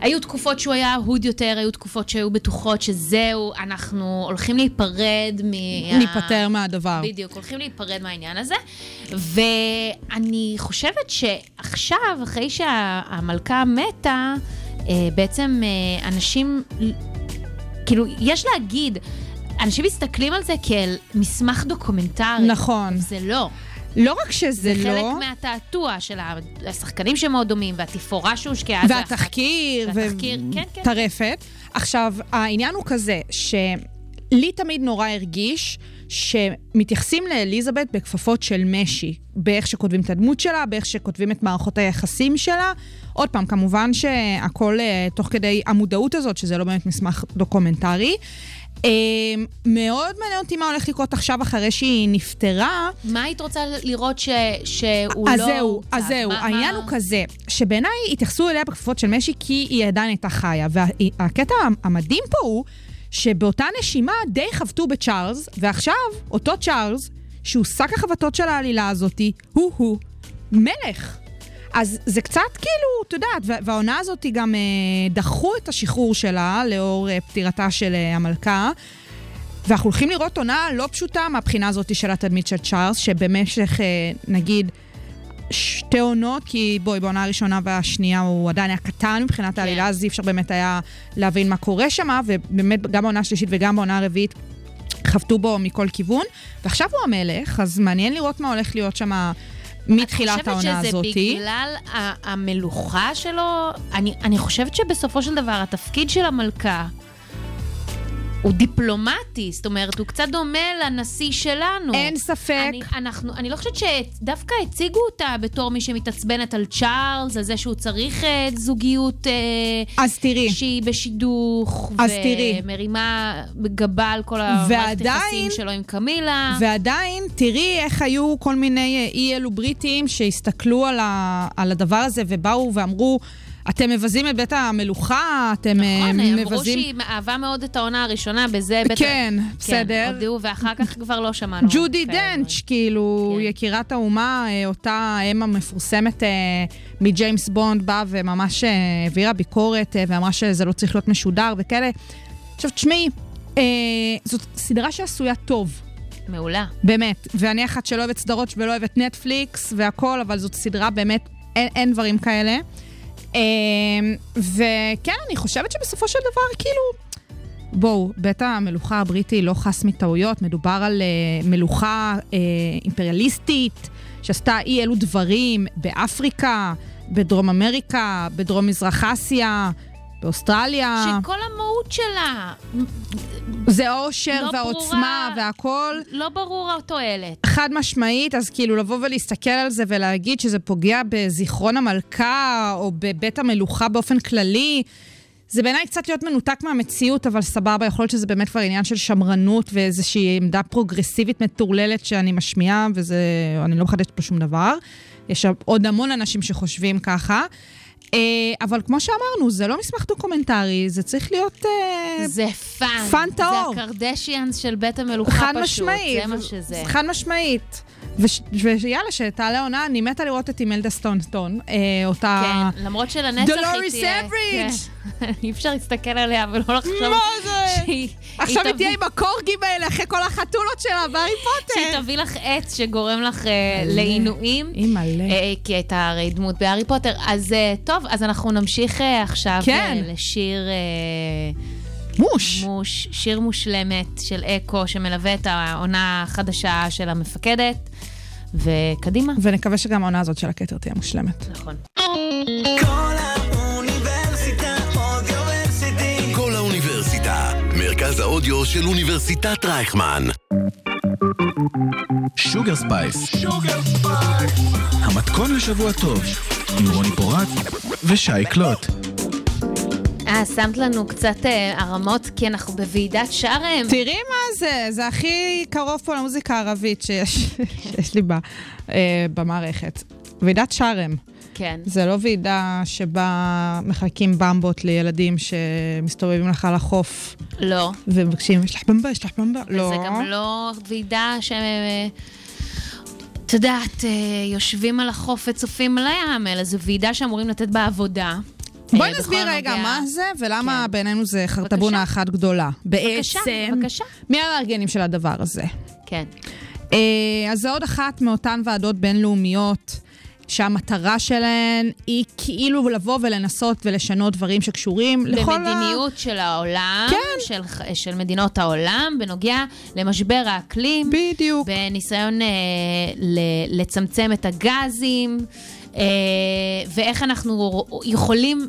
היו תקופות שהוא היה אהוד יותר, היו תקופות שהיו בטוחות שזהו, אנחנו הולכים להיפרד מה... ניפטר מהדבר. בדיוק, הולכים להיפרד מהעניין הזה. ואני חושבת שעכשיו, אחרי שהמלכה מתה, אה, בעצם אה, אנשים, כאילו, יש להגיד, אנשים מסתכלים על זה כאל מסמך דוקומנטרי. נכון. זה לא. לא רק שזה זה לא... חלק מהתעתוע של השחקנים שמאוד דומים, והתפאורה שהושקעה. זה אחת- והתחקיר, והתחקיר, כן, כן. וטרפת. עכשיו, העניין הוא כזה, שלי תמיד נורא הרגיש שמתייחסים לאליזבת בכפפות של משי, באיך שכותבים את הדמות שלה, באיך שכותבים את מערכות היחסים שלה. עוד פעם, כמובן שהכל אה, תוך כדי המודעות הזאת, שזה לא באמת מסמך דוקומנטרי. אה, מאוד מעניין אותי מה הולך לקרות עכשיו אחרי שהיא נפטרה. מה היית רוצה לראות ש, שהוא אז לא... זהו? אז זהו, מה- העניין הוא כזה, שבעיניי התייחסו אליה בכפפות של משי כי היא עדיין הייתה חיה. והקטע המדהים פה הוא שבאותה נשימה די חבטו בצ'ארלס, ועכשיו אותו צ'ארלס, שהוא שק החבטות של העלילה הזאתי, הוא-הוא מלך. אז זה קצת כאילו, את יודעת, וה- והעונה הזאת גם אה, דחו את השחרור שלה לאור אה, פטירתה של אה, המלכה. ואנחנו הולכים לראות עונה לא פשוטה מהבחינה הזאת של התדמית של צ'ארלס, שבמשך, אה, נגיד, שתי עונות, כי בואי, בעונה הראשונה והשנייה הוא עדיין היה קטן מבחינת העלילה, אז אי אפשר באמת היה להבין מה קורה שם, ובאמת גם בעונה השלישית וגם בעונה הרביעית חבטו בו מכל כיוון, ועכשיו הוא המלך, אז מעניין לראות מה הולך להיות שם מתחילת העונה את הזאת. חושבת שזה בגלל המלוכה שלו? אני, אני חושבת שבסופו של דבר התפקיד של המלכה הוא דיפלומטי, זאת אומרת, הוא קצת דומה לנשיא שלנו. אין ספק. אני, אנחנו, אני לא חושבת שדווקא הציגו אותה בתור מי שמתעצבנת על צ'ארלס, על זה שהוא צריך אה, זוגיות אה, אז תראי, שהיא בשידוך, אז תראי. ומרימה גבה על כל המערכת שלו עם קמילה. ועדיין, תראי איך היו כל מיני אה, אי אלו בריטים שהסתכלו על, ה, על הדבר הזה ובאו ואמרו, אתם מבזים את בית המלוכה, אתם אה, נכון, אמרו מבזים... שהיא אהבה מאוד את העונה הראשונה, בזה בטח... כן, בסדר. הודיעו, ואחר כך כבר לא שמענו. ג'ודי דנץ', כאילו, כן. יקירת האומה, אה, אותה אם המפורסמת אה, מג'יימס בונד, באה וממש העבירה ביקורת ואמרה שזה לא צריך להיות משודר וכאלה. עכשיו, תשמעי, אה, זאת סדרה שעשויה טוב. מעולה. באמת, ואני אחת שלא אוהבת סדרות ולא אוהבת נטפליקס והכל, אבל זאת סדרה באמת, אין, אין דברים כאלה. אמ, וכן, אני חושבת שבסופו של דבר, כאילו... בואו, בית המלוכה הבריטי לא חס מטעויות, מדובר על uh, מלוכה uh, אימפריאליסטית שעשתה אי אלו דברים באפריקה, בדרום אמריקה, בדרום מזרח אסיה, באוסטרליה. שכל המהות שלה זה העושר לא והעוצמה ברורה. והכל. לא ברור התועלת. חד משמעית, אז כאילו לבוא ולהסתכל על זה ולהגיד שזה פוגע בזיכרון המלכה או בבית המלוכה באופן כללי, זה בעיניי קצת להיות מנותק מהמציאות, אבל סבבה, יכול להיות שזה באמת כבר עניין של שמרנות ואיזושהי עמדה פרוגרסיבית מטורללת שאני משמיעה, וזה, אני לא מחדשת פה שום דבר. יש עוד המון אנשים שחושבים ככה. אה, אבל כמו שאמרנו, זה לא מסמך דוקומנטרי, זה צריך להיות... אה, זה fun. fun טהור. זה הקרדשיאנס של בית המלוכה חד פשוט. משמעית. זה מה שזה. חד משמעית. ויאללה, שתעלה עונה, אני מתה לראות את אימלדה סטונטון, אה, אותה... כן, למרות שלנצח היא דולוריס תהיה... אמברידג'. כן. *laughs* אי אפשר להסתכל עליה ולא לחשוב... מה זה? שהיא- עכשיו היא תהיה עם הקורגים האלה אחרי כל החתולות שלה בהארי שהיא פוטר. תביא לך עץ שגורם לך אה, לעינויים. אימא'לה. אה, כי הייתה הרי דמות בהארי פוטר. אז אה, טוב, אז אנחנו נמשיך עכשיו כן. לשיר מוש. מוש, שיר מושלמת של אקו, שמלווה את העונה החדשה של המפקדת. וקדימה. ונקווה שגם העונה הזאת של הכתר תהיה מושלמת. נכון. כל האוניברסיטה אודיוורסיטי. קול האוניברסיטה, מרכז האודיו של אוניברסיטת רייכמן. שוגר ספייס. המתכון לשבוע טוב, עם רוני פורט ושי קלוט. אה, שמת לנו קצת אה, הרמות, כי אנחנו בוועידת שארם. תראי מה זה, זה הכי קרוב פה למוזיקה הערבית שיש *laughs* שיש לי בה, אה, במערכת. ועידת שארם. כן. זה לא ועידה שבה מחלקים במבות לילדים שמסתובבים לך על החוף לא. ומבקשים, יש לך במבה, יש לך במבה. לא. וזה גם לא ועידה ש... את יודעת, אה, יושבים על החוף וצופים על הים, אלא זו ועידה שאמורים לתת בה עבודה. בואי אה, נסביר רגע מה זה ולמה כן. בעינינו זה חרטבונה בבקשה. אחת גדולה. בבקשה, בעצם, בבקשה. מי המארגנים של הדבר הזה? כן. אה, אז זה עוד אחת מאותן ועדות בינלאומיות שהמטרה שלהן היא כאילו לבוא ולנסות ולשנות דברים שקשורים לכל ה... במדיניות של העולם, כן. של, של מדינות העולם, בנוגע למשבר האקלים. בדיוק. בניסיון אה, ל- לצמצם את הגזים, אה, ואיך אנחנו יכולים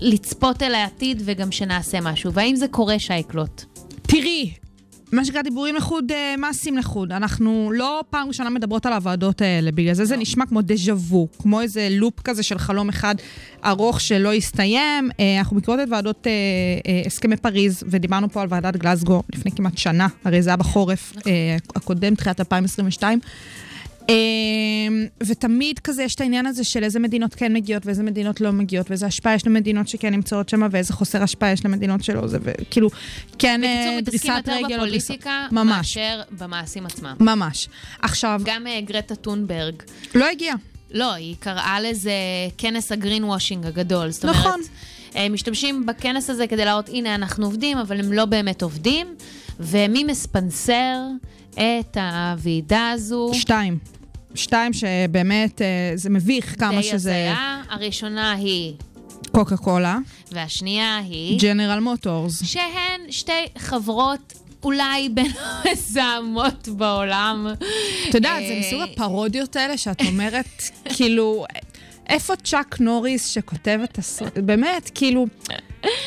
לצפות אל העתיד וגם שנעשה משהו. והאם זה קורה, שייקלוט? תראי, מה שנקרא דיבורים לחוד, אה, מעשים לחוד. אנחנו לא פעם ראשונה מדברות על הוועדות האלה, בגלל זה זה נשמע כמו דז'ה וו, כמו איזה לופ כזה של חלום אחד ארוך שלא יסתיים. אה, אנחנו מכירות את ועדות אה, הסכמי פריז, ודיברנו פה על ועדת גלסגו לפני כמעט שנה, הרי זה היה בחורף אה, הקודם, תחילת 2022. אה, ותמיד כזה יש את העניין הזה של איזה מדינות כן מגיעות ואיזה מדינות לא מגיעות, ואיזה השפעה יש למדינות שכן נמצאות שם, ואיזה חוסר השפעה יש למדינות שלא, זה וכאילו, כן בקיצור, אה, מתעסקים דריסת יותר רגל או דריסת... בפוליטיקה ממש, מאשר במעשים עצמם. ממש. עכשיו, גם אה, גרטה טונברג, לא הגיע. לא, היא קראה לזה כנס הגרין וושינג הגדול. זאת אומרת, נכון. הם משתמשים בכנס הזה כדי להראות, הנה, אנחנו עובדים, אבל הם לא באמת עובדים. ומי מספנסר את הוועידה הזו? שתיים. שתיים שבאמת, אה, זה מביך כמה די שזה הזיה. הראשונה היא, קוקה קולה, והשנייה היא, ג'נרל מוטורס. שהן שתי חברות אולי *laughs* בין המזהמות בעולם. את יודעת, זה אה, מסוג הפרודיות האלה שאת אומרת, *laughs* כאילו, איפה צ'אק נוריס שכותב את הסרט? באמת, כאילו,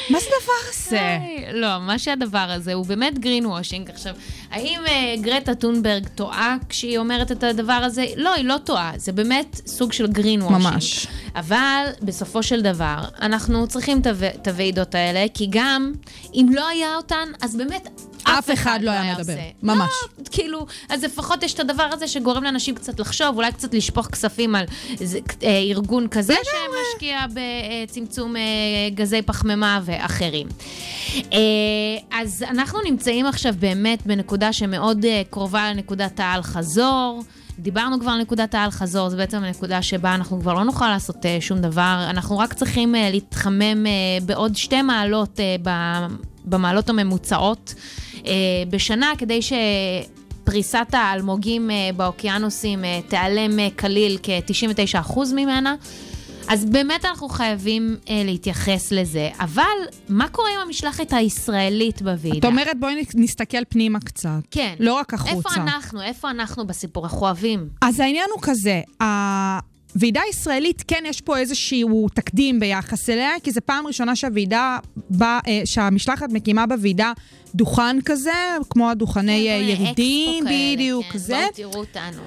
מה זה הדבר הזה? היי, לא, מה שהדבר הזה הוא באמת greenwashing. עכשיו, האם אה, גרטה תונברג טועה כשהיא אומרת את הדבר הזה? לא, היא לא טועה, זה באמת סוג של greenwashing. ממש. אבל בסופו של דבר, אנחנו צריכים את הוועידות האלה, כי גם אם לא היה אותן, אז באמת אף אחד לא היה מדבר. עושה. ממש. לא, כאילו, אז לפחות יש את הדבר הזה שגורם לאנשים קצת לחשוב, אולי קצת לשפוך כספים על אה, ארגון כזה שמשקיע בצמצום אה, גזי פחמימה ואחרים. אה, אז אנחנו נמצאים עכשיו באמת בנקודה שמאוד קרובה לנקודת האל-חזור. דיברנו כבר על נקודת האל-חזור, זו בעצם הנקודה שבה אנחנו כבר לא נוכל לעשות שום דבר. אנחנו רק צריכים להתחמם בעוד שתי מעלות ב- במעלות הממוצעות בשנה, כדי שפריסת האלמוגים אה, באוקיינוסים אה, תיעלם אה, כליל כ-99% ממנה. אז באמת אנחנו חייבים אה, להתייחס לזה. אבל מה קורה עם המשלחת הישראלית בוועידה? את אומרת, בואי נסתכל פנימה קצת. כן. לא רק החוצה. איפה אנחנו? איפה אנחנו בסיפור? אנחנו אוהבים. אז העניין הוא כזה, הוועידה הישראלית, כן יש פה איזשהו תקדים ביחס אליה, כי זו פעם ראשונה שהוועידה, בא, אה, שהמשלחת מקימה בוועידה דוכן כזה, כמו הדוכני אה, ירידים, בדיוק, כן, זה. בואו תראו אותנו.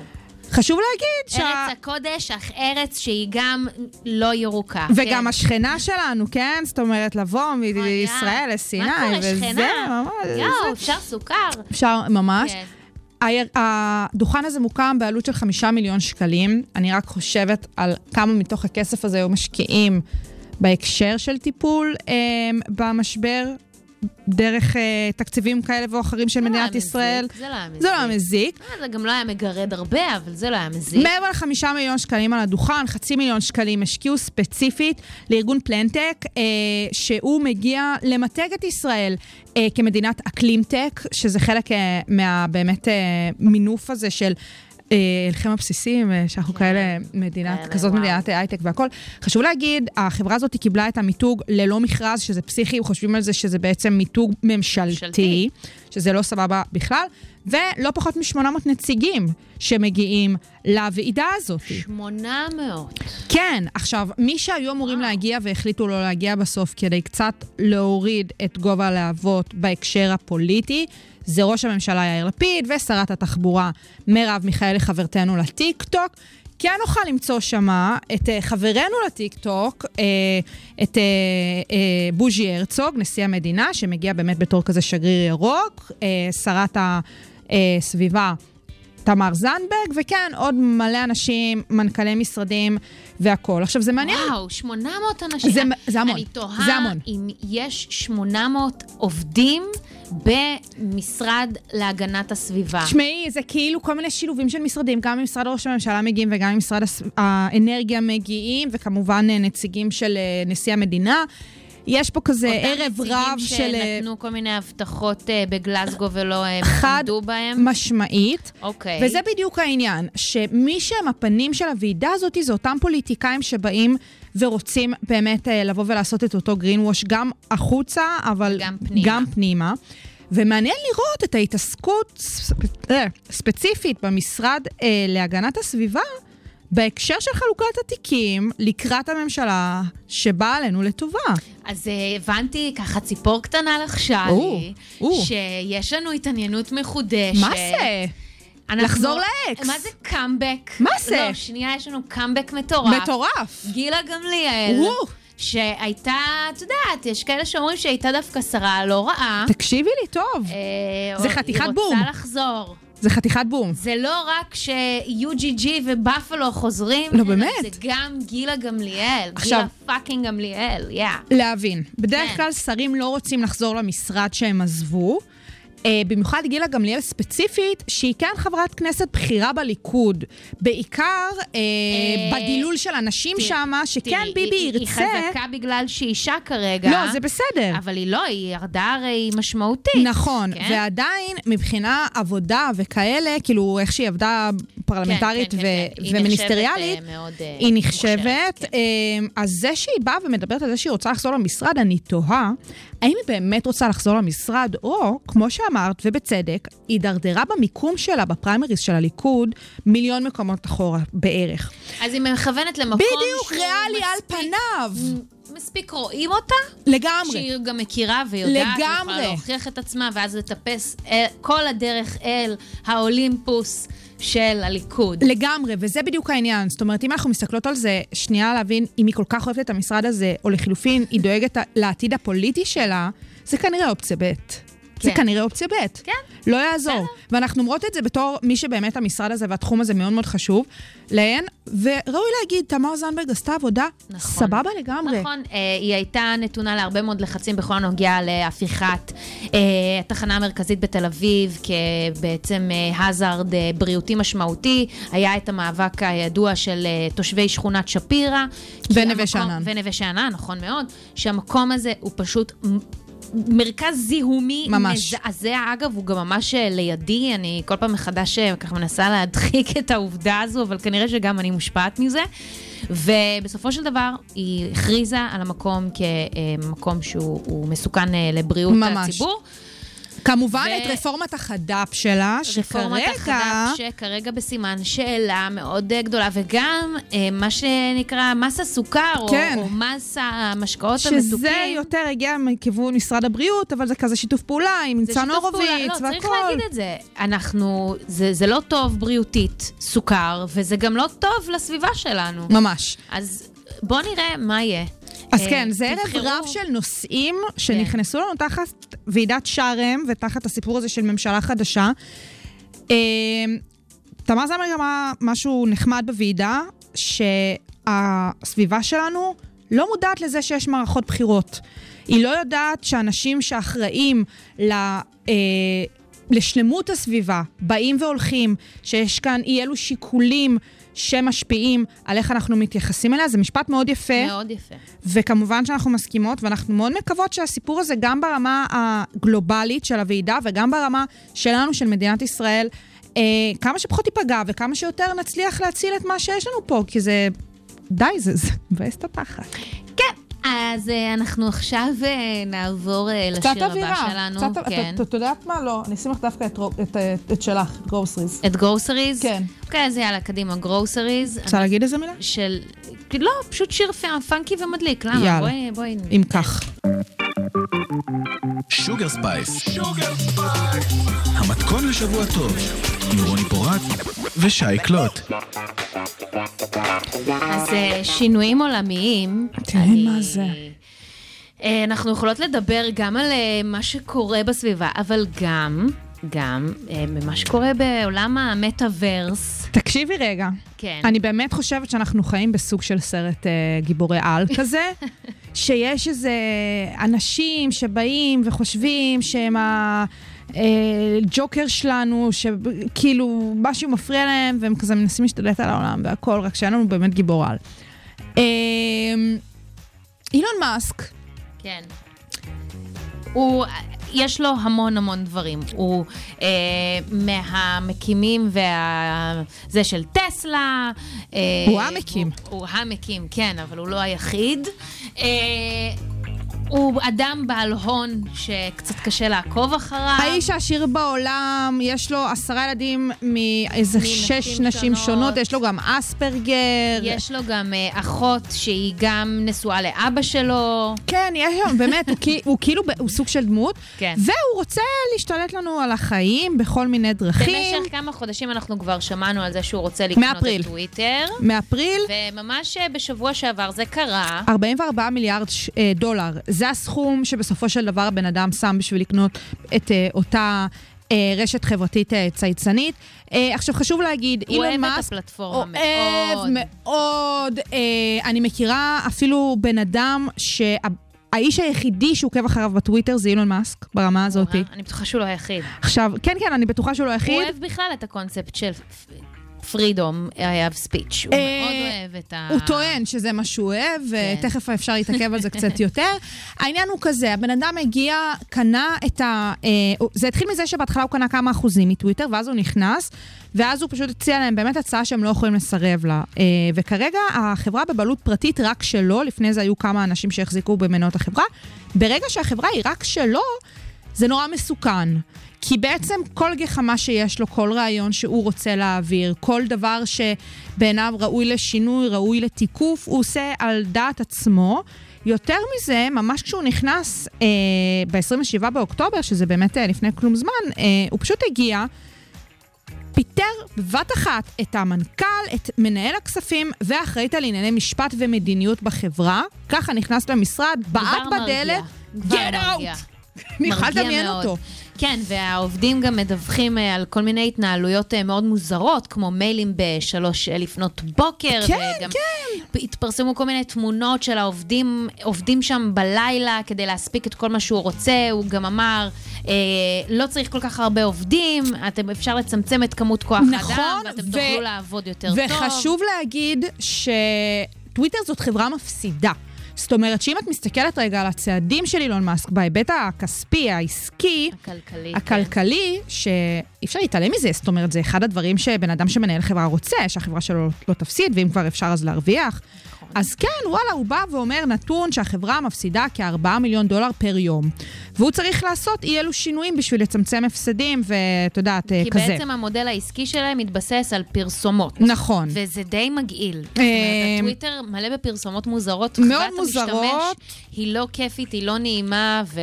חשוב להגיד שה... ארץ הקודש, אך ארץ שהיא גם לא ירוקה. וגם כן. השכנה שלנו, כן? זאת אומרת, לבוא אוי, מישראל. לסיני, מה קורה, וזה שכנה? ממש... יואו, אפשר סוכר. אפשר ממש. כן. הדוכן הזה מוקם בעלות של חמישה מיליון שקלים. אני רק חושבת על כמה מתוך הכסף הזה היו משקיעים בהקשר של טיפול אה, במשבר, דרך אה, תקציבים כאלה ואחרים של לא מדינת היה ישראל. מזיק, זה לא היה מזיק. זה לא היה מזיק. אה, זה גם לא היה מגרד הרבה, אבל זה לא היה מזיק. מעבר לחמישה מיליון שקלים על הדוכן, חצי מיליון שקלים השקיעו ספציפית לארגון פלנטק, אה, שהוא מגיע למתג את ישראל אה, כמדינת אקלימטק, שזה חלק אה, מה... באמת אה, מינוף הזה של... אה, הלכים הבסיסים, אה, שאנחנו כאלה מדינת, כאלה, כזאת. מדינת הייטק והכל. חשוב להגיד, החברה הזאת קיבלה את המיתוג ללא מכרז, שזה פסיכי, חושבים על זה שזה בעצם מיתוג ממשלתי, ממשלתי. שזה לא סבבה בכלל, ולא פחות מ-800 נציגים שמגיעים לוועידה הזאת. 800. כן, עכשיו, מי שהיו אמורים להגיע והחליטו לא להגיע בסוף כדי קצת להוריד את גובה הלהבות בהקשר הפוליטי, זה ראש הממשלה יאיר לפיד ושרת התחבורה מרב מיכאלי, חברתנו לטיקטוק. כן נוכל למצוא שמה את uh, חברנו לטיקטוק, uh, את uh, בוז'י הרצוג, נשיא המדינה, שמגיע באמת בתור כזה שגריר ירוק, שרת הסביבה תמר זנדברג, וכן, עוד מלא אנשים, מנכ"לי משרדים והכול. עכשיו, זה מעניין. וואו, 800 אנשים. זה- זה המון, אני תוהה. אם יש 800 עובדים במשרד להגנת הסביבה. תשמעי, זה כאילו כל מיני שילובים של משרדים, גם ממשרד ראש הממשלה מגיעים וגם ממשרד האנרגיה מגיעים, וכמובן אה, נציגים של אה, נשיא המדינה. יש פה כזה ערב רב אותם של... אה, נציגים שנתנו כל מיני הבטחות בגלסגו ולא חד עמדו בהם. משמעית. אוקיי. וזה בדיוק העניין, שמי שהם הפנים של הוועידה הזאת זה אותם פוליטיקאים שבאים ורוצים באמת אה, לבוא ולעשות את אותו green wash גם החוצה, אבל גם פנימה. גם פנימה. ומעניין לראות את ההתעסקות ספ- אה, ספציפית במשרד אה, להגנת הסביבה בהקשר של חלוקת התיקים לקראת הממשלה שבאה עלינו לטובה. אז אה, הבנתי, ככה ציפור קטנה לחשה לי, או. שיש לנו התעניינות מחודשת. מה זה? אנחנו- לחזור לאקס. מה זה קאמבק? מה זה? לא, שנייה, יש לנו קאמבק מטורף. מטורף. גילה גמליאל. או. שהייתה, את יודעת, יש כאלה שאומרים שהייתה דווקא שרה לא רעה. תקשיבי לי טוב, אה, זה היא חתיכת רוצה בום. לחזור. זה חתיכת בום. זה לא רק ש-UGG ובאפלו חוזרים, לא, באמת. זה גם גילה גמליאל. עכשיו- גילה fucking גמליאל, יא. להבין. בדרך כן. כלל שרים לא רוצים לחזור למשרד שהם עזבו. Uh, במיוחד גילה גמליאל ספציפית, שהיא כן חברת כנסת בכירה בליכוד. בעיקר uh, בדילול של תראי, שמה, שכן ביבי ירצה... היא חזקה בגלל שהיא אישה כרגע. לא, זה בסדר. אבל היא לא, היא ירדה הרי משמעותית. נכון, כן? ועדיין מבחינה עבודה וכאלה, כאילו איך שהיא עבדה פרלמנטרית ומיניסטריאלית, אה, אה, היא נחשבת. אז זה שהיא באה ומדברת על זה שהיא רוצה לחזור למשרד, אני תוהה, האם היא באמת רוצה לחזור למשרד, או, כמו שאמרת, ובצדק, היא הידרדרה במיקום שלה בפריימריז של הליכוד מיליון מקומות אחורה בערך. אז היא מכוונת למקום בדיוק, שהוא ריאלי על מספיק- פניו. מספיק רואים אותה, לגמרי. שהיא גם מכירה ויודעת, לגמרי. ויכולה להוכיח את עצמה, ואז לטפס אל, כל הדרך אל האולימפוס של הליכוד. לגמרי, וזה בדיוק העניין. זאת אומרת, אם אנחנו מסתכלות על זה, שנייה להבין אם היא כל כך אוהבת את המשרד הזה, או לחילופין, היא דואגת לעתיד הפוליטי שלה, זה כנראה אופציה ב'. זה כן. כנראה אופציה ב'. כן. לא יעזור. ואנחנו אומרות את זה בתור מי שבאמת המשרד הזה והתחום הזה מאוד מאוד חשוב להן, וראוי להגיד, תמר זנדברג עשתה עבודה נכון. סבבה לגמרי. נכון, אה, היא הייתה נתונה להרבה מאוד לחצים בכל הנוגע להפיכת אה, התחנה המרכזית בתל אביב כבעצם אה, הזארד אה, בריאותי משמעותי. היה את המאבק הידוע של אה, תושבי שכונת שפירא. ונווה שאנן. ונווה שאנן, נכון מאוד, שהמקום הזה הוא פשוט... מרכז זיהומי ממש. מזעזע. אגב, הוא גם ממש אה, לידי, אני כל פעם מחדש אה, ככה מנסה להדחיק *laughs* את העובדה הזו, אבל כנראה שגם אני מושפעת מזה. ובסופו של דבר, היא הכריזה על המקום כמקום שהוא הוא מסוכן אה, לבריאות ממש. הציבור. כמובן, ו- את רפורמת החד"פ שלה, רפורמת שכרגע... החד"פ שכרגע בסימן שאלה מאוד אה, גדולה, וגם אה, מה שנקרא מס הסוכר, כן. או, או מס המשקאות המתוקים. שזה יותר הגיע מכיוון משרד הבריאות, אבל זה כזה שיתוף פעולה עם ניצן. הורוביץ לא, צריך. להגיד את זה. אנחנו, זה, זה לא טוב בריאותית, סוכר, וזה גם לא טוב לסביבה שלנו. ממש. אז בואו נראה מה יהיה. אז אה, כן, זה ערב תבחרו. רב של נושאים שנכנסו לנו תחת ועידת שארם ותחת הסיפור הזה של ממשלה חדשה. אה, תמר זמר אמרה משהו נחמד בוועידה, שהסביבה שלנו לא מודעת לזה שיש מערכות בחירות. היא לא יודעת שאנשים שאחראים ל... אה, לשלמות הסביבה, באים והולכים, שיש כאן אי אלו שיקולים שמשפיעים על איך אנחנו מתייחסים אליה, זה משפט מאוד יפה. מאוד יפה. וכמובן שאנחנו מסכימות, ואנחנו מאוד מקוות שהסיפור הזה, גם ברמה הגלובלית של הוועידה וגם ברמה שלנו, של מדינת ישראל, אה, כמה שפחות ייפגע וכמה שיותר נצליח להציל את מה שיש לנו פה, כי זה... די, זה מבאס את התחת. כן. אז אה, אנחנו עכשיו אה, נעבור אה, לשיר הבא שלנו. קצת, כן. את יודעת מה? לא, אני אשים לך דווקא את, את, את, את שלך, את גרוסריז. את גרוסריז? כן. אוקיי, אז יאללה, קדימה, גרוסריז. רוצה להגיד איזה מילה? של... לא, פשוט שיר פ- פאנקי ומדליק, למה? יאללה. בואי, בואי... אם כך. שוגר ספייס. המתכון לשבוע טוב, עם רוני פורט ושי קלוט. אז אה, שינויים עולמיים. תראי אני- מה זה. אה, אנחנו יכולות לדבר גם על אה, מה שקורה בסביבה, אבל גם, גם במה שקורה בעולם המטאוורס. תקשיבי רגע. כן. אני באמת חושבת שאנחנו חיים בסוג של סרט אה, גיבורי על *laughs* כזה, שיש איזה אנשים שבאים וחושבים שהם הג'וקר שלנו, שכאילו משהו מפריע להם, והם כזה מנסים להשתלט על העולם והכל, רק שאין לנו באמת גיבור על. אה, אילון מאסק, כן. הוא, יש לו המון המון דברים. הוא אה, מהמקימים וה... זה של טסלה. אה, הוא המקים. הוא, הוא המקים, כן, אבל הוא לא היחיד. אה, הוא אדם בעל הון שקצת קשה לעקוב אחריו. האיש העשיר בעולם, יש לו עשרה ילדים מאיזה שש נשים שונות. שונות, יש לו גם אספרגר. יש לו גם אה, אחות שהיא גם נשואה לאבא שלו. כן, יש שם, באמת, הוא, כי- הוא כאילו, הוא סוג של דמות. כן. והוא רוצה להשתלט לנו על החיים בכל מיני דרכים. במשך כמה חודשים אנחנו כבר שמענו על זה שהוא רוצה לקנות מאפריל. את טוויטר. מאפריל, וממש אה, בשבוע שעבר זה קרה. 44 מיליארד אה, דולר. זה הסכום שבסופו של דבר הבן אדם שם בשביל לקנות את אה, אותה... אה, רשת חברתית אה, צייצנית. אה, עכשיו חשוב להגיד, הוא אילון אוהב את מאסק הפלטפורמה אוהב מאוד. מאוד. אה, אני מכירה אפילו בן אדם שהאיש היחידי שעוקב אחריו בטוויטר זה אילון מאסק, ברמה הזאת. אני בטוחה שהוא לא היחיד. עכשיו, כן, כן, אני בטוחה שהוא לא הוא היחיד. אוהב בכלל את הקונספט של פרידום, I have speech. הוא אה, מאוד אוהב את ה... הוא טוען שזה מה שהוא אוהב, ותכף אפשר להתעכב על זה קצת *laughs* יותר. העניין הוא כזה, הבן אדם הגיע, קנה את ה... אה, זה התחיל מזה שבהתחלה הוא קנה כמה אחוזים מטוויטר, ואז הוא נכנס, ואז הוא פשוט הציע להם באמת הצעה שהם לא יכולים לסרב לה. אה, וכרגע החברה בבעלות פרטית רק שלו, לפני זה היו כמה אנשים שהחזיקו במניות החברה. ברגע שהחברה היא רק שלו, זה נורא מסוכן. כי בעצם כל גחמה שיש לו, כל רעיון שהוא רוצה להעביר, כל דבר שבעיניו ראוי לשינוי, ראוי לתיקוף, הוא עושה על דעת עצמו. יותר מזה, ממש כשהוא נכנס אה, ב-27 באוקטובר, שזה באמת אה, לפני כלום זמן, אה, הוא פשוט הגיע, פיטר בבת אחת את המנכ"ל, את מנהל הכספים והאחראית על ענייני משפט ומדיניות בחברה. ככה נכנס למשרד, בעט. בדלת, get out! אני יכולה לדמיין. אותו. כן, והעובדים גם מדווחים אה, על כל מיני התנהלויות אה, מאוד מוזרות, כמו מיילים בשלוש אה, לפנות בוקר. כן, וגם כן. התפרסמו כל מיני תמונות של העובדים, עובדים שם בלילה כדי להספיק את כל מה שהוא רוצה. הוא גם אמר, אה, לא צריך כל כך הרבה עובדים, אתם, אפשר לצמצם את כמות כוח נכון, האדם, ואתם ו- תוכלו לעבוד יותר טוב. וחשוב להגיד שטוויטר זאת חברה מפסידה. זאת אומרת שאם את מסתכלת רגע על הצעדים של אילון מאסק בהיבט הכספי, העסקי, הכלכלי. הכלכלי, שאי אפשר להתעלם מזה, זאת אומרת, זה אחד הדברים שבן אדם שמנהל חברה רוצה, שהחברה שלו לא תפסיד, ואם כבר אפשר אז להרוויח. אז כן, וואלה, הוא בא ואומר נתון שהחברה מפסידה כ-4 מיליון דולר פר יום. והוא צריך לעשות אי אלו שינויים בשביל לצמצם הפסדים, ואת יודעת, אה, כי כזה. בעצם המודל העסקי שלהם מתבסס על פרסומות. נכון. וזה די מגעיל. זאת אה, אומרת, הטוויטר מלא בפרסומות מוזרות. מאוד מוזרות. היא לא כיפית, היא לא נעימה, ו...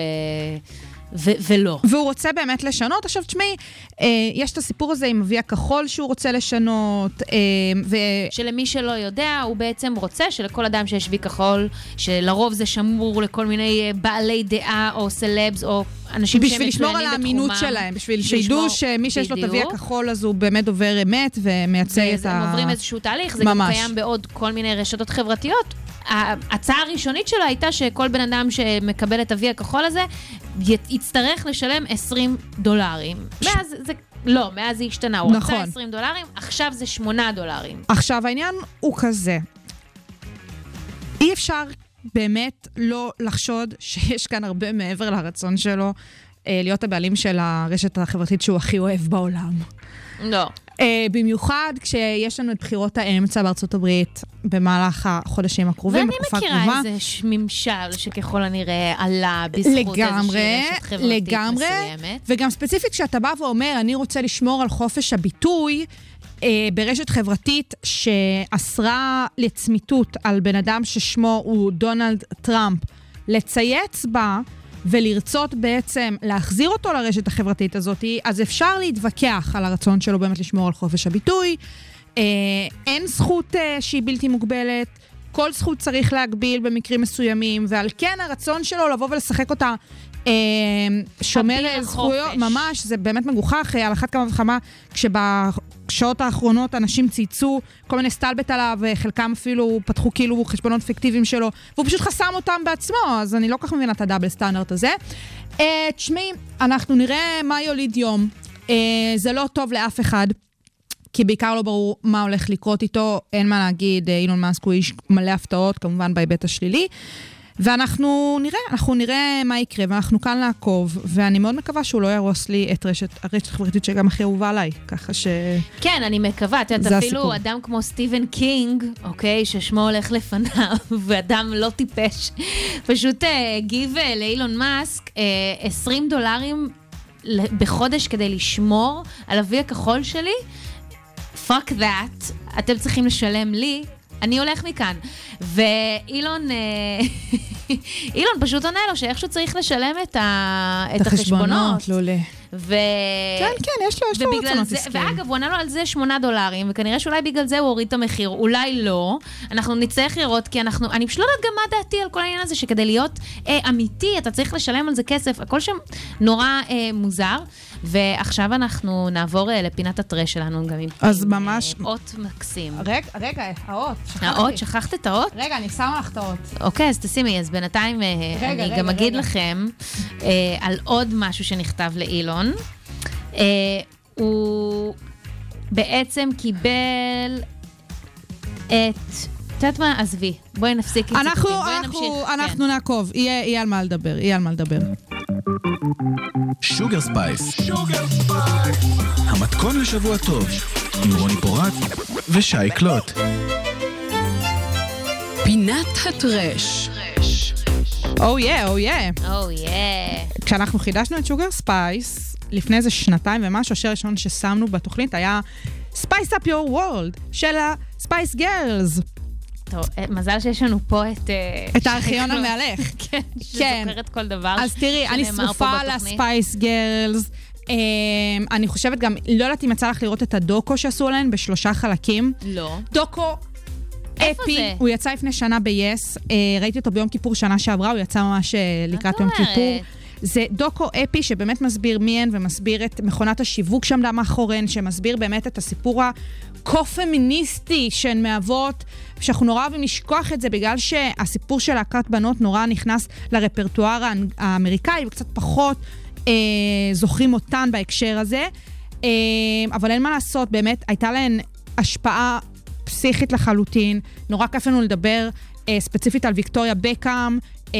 ו- ולא. והוא רוצה באמת לשנות. עכשיו, תשמעי, אה, יש את הסיפור הזה עם אבי הכחול שהוא רוצה לשנות, אה, ו... שלמי שלא יודע, הוא בעצם רוצה שלכל אדם שיש וי כחול, שלרוב זה שמור לכל מיני אה, בעלי דעה או סלבס או אנשים שהם בשביל לשמור על האמינות. שלהם, בשביל שידעו שמי שיש לו את אבי. הכחול אז הוא באמת דובר אמת ומייצג את ה... הם עוברים איזשהו תהליך, זה גם. קיים בעוד כל מיני רשתות חברתיות. ההצעה הראשונית שלו הייתה שכל בן אדם שמקבל את ה-V הכחול הזה, יצטרך לשלם 20 דולרים. מאז זה... לא, מאז זה השתנה. הוא נכון. רצה 20 דולרים, עכשיו זה 8 דולרים. עכשיו, העניין הוא כזה. אי אפשר באמת לא לחשוד שיש כאן הרבה מעבר לרצון שלו אה, להיות הבעלים של הרשת החברתית שהוא הכי אוהב בעולם. לא. אה, במיוחד כשיש לנו את בחירות האמצע בארצות הברית במהלך החודשים הקרובים, ואני בתקופה מכירה הקרובה. איזה ש- ממשל שככל הנראה עלה בזכות לגמרי, איזושהי רשת חברתית לגמרי, מסוימת. וגם ספציפית כשאתה בא ואומר, אני רוצה לשמור על חופש הביטוי אה, ברשת חברתית שאסרה לצמיתות על בן אדם ששמו הוא דונלד טראמפ, לצייץ בה ולרצות בעצם להחזיר אותו לרשת החברתית הזאת, אז אפשר להתווכח על הרצון שלו באמת לשמור על חופש הביטוי. אה, אין זכות אה, שהיא בלתי מוגבלת. כל זכות צריך להגביל במקרים מסוימים, ועל כן הרצון שלו לבוא ולשחק אותה שומר אה, החופש. זכויות, ממש, זה באמת מגוחך, אה, על אחת כמה וכמה, כשבשעות האחרונות אנשים צייצו כל מיני סטלבט עליו, אה, חלקם אפילו פתחו כאילו חשבונות פיקטיביים שלו, והוא פשוט חסם אותם בעצמו, אז אני לא כל כך מבינה את הדאבל סטנדרט הזה. תשמעי, אנחנו נראה מה יוליד יום. זה לא טוב לאף אחד. כי בעיקר לא ברור מה הולך לקרות איתו, אין מה להגיד, אילון מאסק הוא איש מלא הפתעות, כמובן בהיבט השלילי. ואנחנו נראה, אנחנו נראה מה יקרה, ואנחנו כאן לעקוב, ואני מאוד מקווה שהוא לא יהרוס לי את רשת, הרשת החברתית שגם הכי אהובה עליי, ככה ש... כן, אני מקווה. את יודעת, אפילו הסיפור. אדם כמו סטיבן קינג, אוקיי, ששמו הולך לפניו, *laughs* ואדם לא טיפש, פשוט אה, הגיב אה, לאילון מאסק אה, 20 דולרים בחודש כדי לשמור על אבי הכחול שלי. fuck that, אתם צריכים לשלם לי, אני הולך מכאן. ואילון, אה, *laughs* אילון פשוט עונה לו שאיכשהו צריך לשלם את, ה, את החשבונות. לולה. ו... כן, כן, יש לו, יש לו רצונות עסקיים. ואגב, הוא ענה לו על זה 8 דולרים, וכנראה שאולי בגלל זה הוא הוריד את המחיר, אולי לא. אנחנו נצטרך לראות, כי אנחנו, אני פשוט לא יודעת גם מה דעתי על כל העניין הזה, שכדי להיות אה, אמיתי, אתה צריך לשלם על זה כסף, הכל שם נורא אה, מוזר. ועכשיו אנחנו נעבור אה, לפינת הטרש שלנו, גם עם, אז עם ממש- אה, אות מקסים. רגע, רגע, האות, שכחתי. האות, שכחת את האות? רגע, אני שמה לך את האות. אוקיי, אז תשימי, אז בינתיים אה, רגע, אני רגע, גם אגיד רגע. לכם אה, על עוד משהו שנכתב לאילון. אה, הוא בעצם קיבל את... את יודעת מה? עזבי. בואי נפסיק אנחנו, ציטוטים, בואי אנחנו, נמשיך. אנחנו כן. נעקוב, יהיה יהיה על מה לדבר, יהיה על מה לדבר. שוגר ספייס. המתכון לשבוע טוב, עם רוני פורט ושי קלוט. פינת ה trash. או יא, או יא. או יא. כשאנחנו חידשנו את שוגר ספייס, לפני איזה שנתיים ומשהו, השיר הראשון ששמנו בתוכנית היה Spice Up Your World של ה-Spice Girls. טוב, אה, מזל שיש לנו פה את... אה, את הארכיון. המהלך. *laughs* כן, כן. שזוכרת כל דבר אז תראי, אני שרופה על. הספייס גרלס. אני חושבת גם, לא יודעת אם יצא לך לראות את הדוקו שעשו עליהן בשלושה חלקים. לא. דוקו אפי, זה? הוא יצא לפני שנה ב-yes, אה, ראיתי אותו ביום כיפור שנה שעברה, הוא יצא ממש לקראת את יום? כיפור. זה דוקו אפי שבאמת מסביר מי הן ומסביר את מכונת השיווק שעמדה מאחוריהן, שמסביר באמת את הסיפור הכה-פמיניסטי שהן מהוות, שאנחנו נורא אוהבים לשכוח את זה בגלל שהסיפור של להקת בנות נורא נכנס לרפרטואר האמריקאי וקצת פחות אה, זוכרים אותן בהקשר הזה. אה, אבל אין מה לעשות, באמת הייתה להן השפעה פסיכית לחלוטין, נורא כיף לנו לדבר אה, ספציפית על ויקטוריה בקאם, אה,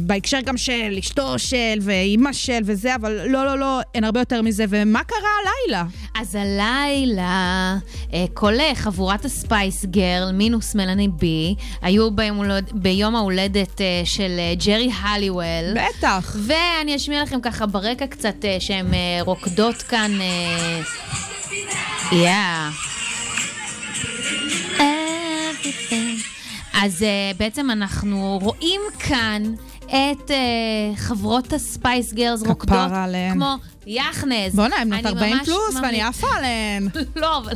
בהקשר גם של אשתו של ואימא של וזה, אבל לא, לא, לא, אין הרבה יותר מזה. ומה קרה הלילה? אז הלילה, אה, כל אה, חבורת הספייס גרל, מינוס מלאני בי, היו ביום, הולד, ביום ההולדת אה, של אה, ג'רי הליוול. בטח. ואני אשמיע לכם ככה ברקע קצת אה, שהן אה, רוקדות כאן. אה, Yeah. Everything. אז uh, בעצם אנחנו רואים כאן את uh, חברות הספייס גרלס רוקדות עליהן. כמו יחנז. בואנה, הן בנות אני 40 ממש פלוס, ממליץ- ואני עפה עליהן. *laughs* לא, אבל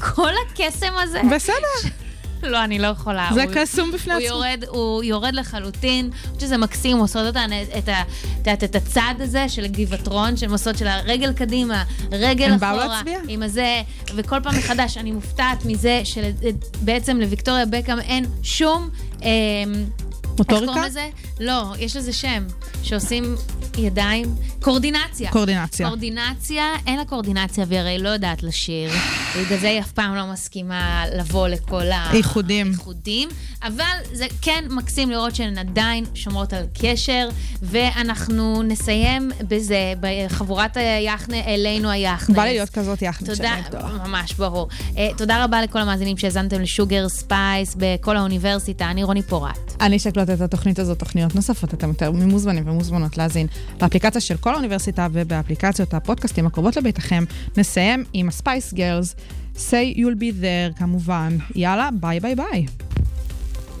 כל הקסם הזה... בסדר, לא, אני לא יכולה. זה הוא- קסום בפני הוא עצמו. הוא יורד לחלוטין, אני חושבת שזה מקסים, עושות אותן, את, ה- את, יודעת, את הצעד הזה של גבעטרון, שהן עושות של הרגל קדימה, רגל הם באו אחורה, להצביע. עם הזה, וכל פעם מחדש אני מופתעת מזה שבעצם לוויקטוריה בקאם אין שום... אה, איך מוטוריקה? קוראים לזה? לא, יש לזה שם, שעושים ידיים, קורדינציה. קורדינציה. קורדינציה, אין לה קורדינציה, והיא הרי לא יודעת לשיר. בגלל זה היא אף פעם לא מסכימה לבוא לכל ה... איחודים. איחודים. אבל זה כן מקסים לראות שהן עדיין שומרות על קשר, ואנחנו נסיים בזה, בחבורת היחנה, אלינו היחנה. בא לי להיות כזאת יחד. תודה, ממש, ברור. Uh, תודה רבה לכל המאזינים שהאזנתם ל Sugar Space בכל האוניברסיטה. אני רוני פורט. מי שקלט את התוכנית הזאת, תוכניות נוספות, אתם יותר ממוזמנים ומוזמנות להאזין באפליקציה של כל האוניברסיטה ובאפליקציות הפודקאסטים הקרובות לביתכם. נסיים עם ה Spice Girls, say you'll be there כמובן. יאללה, ביי ביי ביי.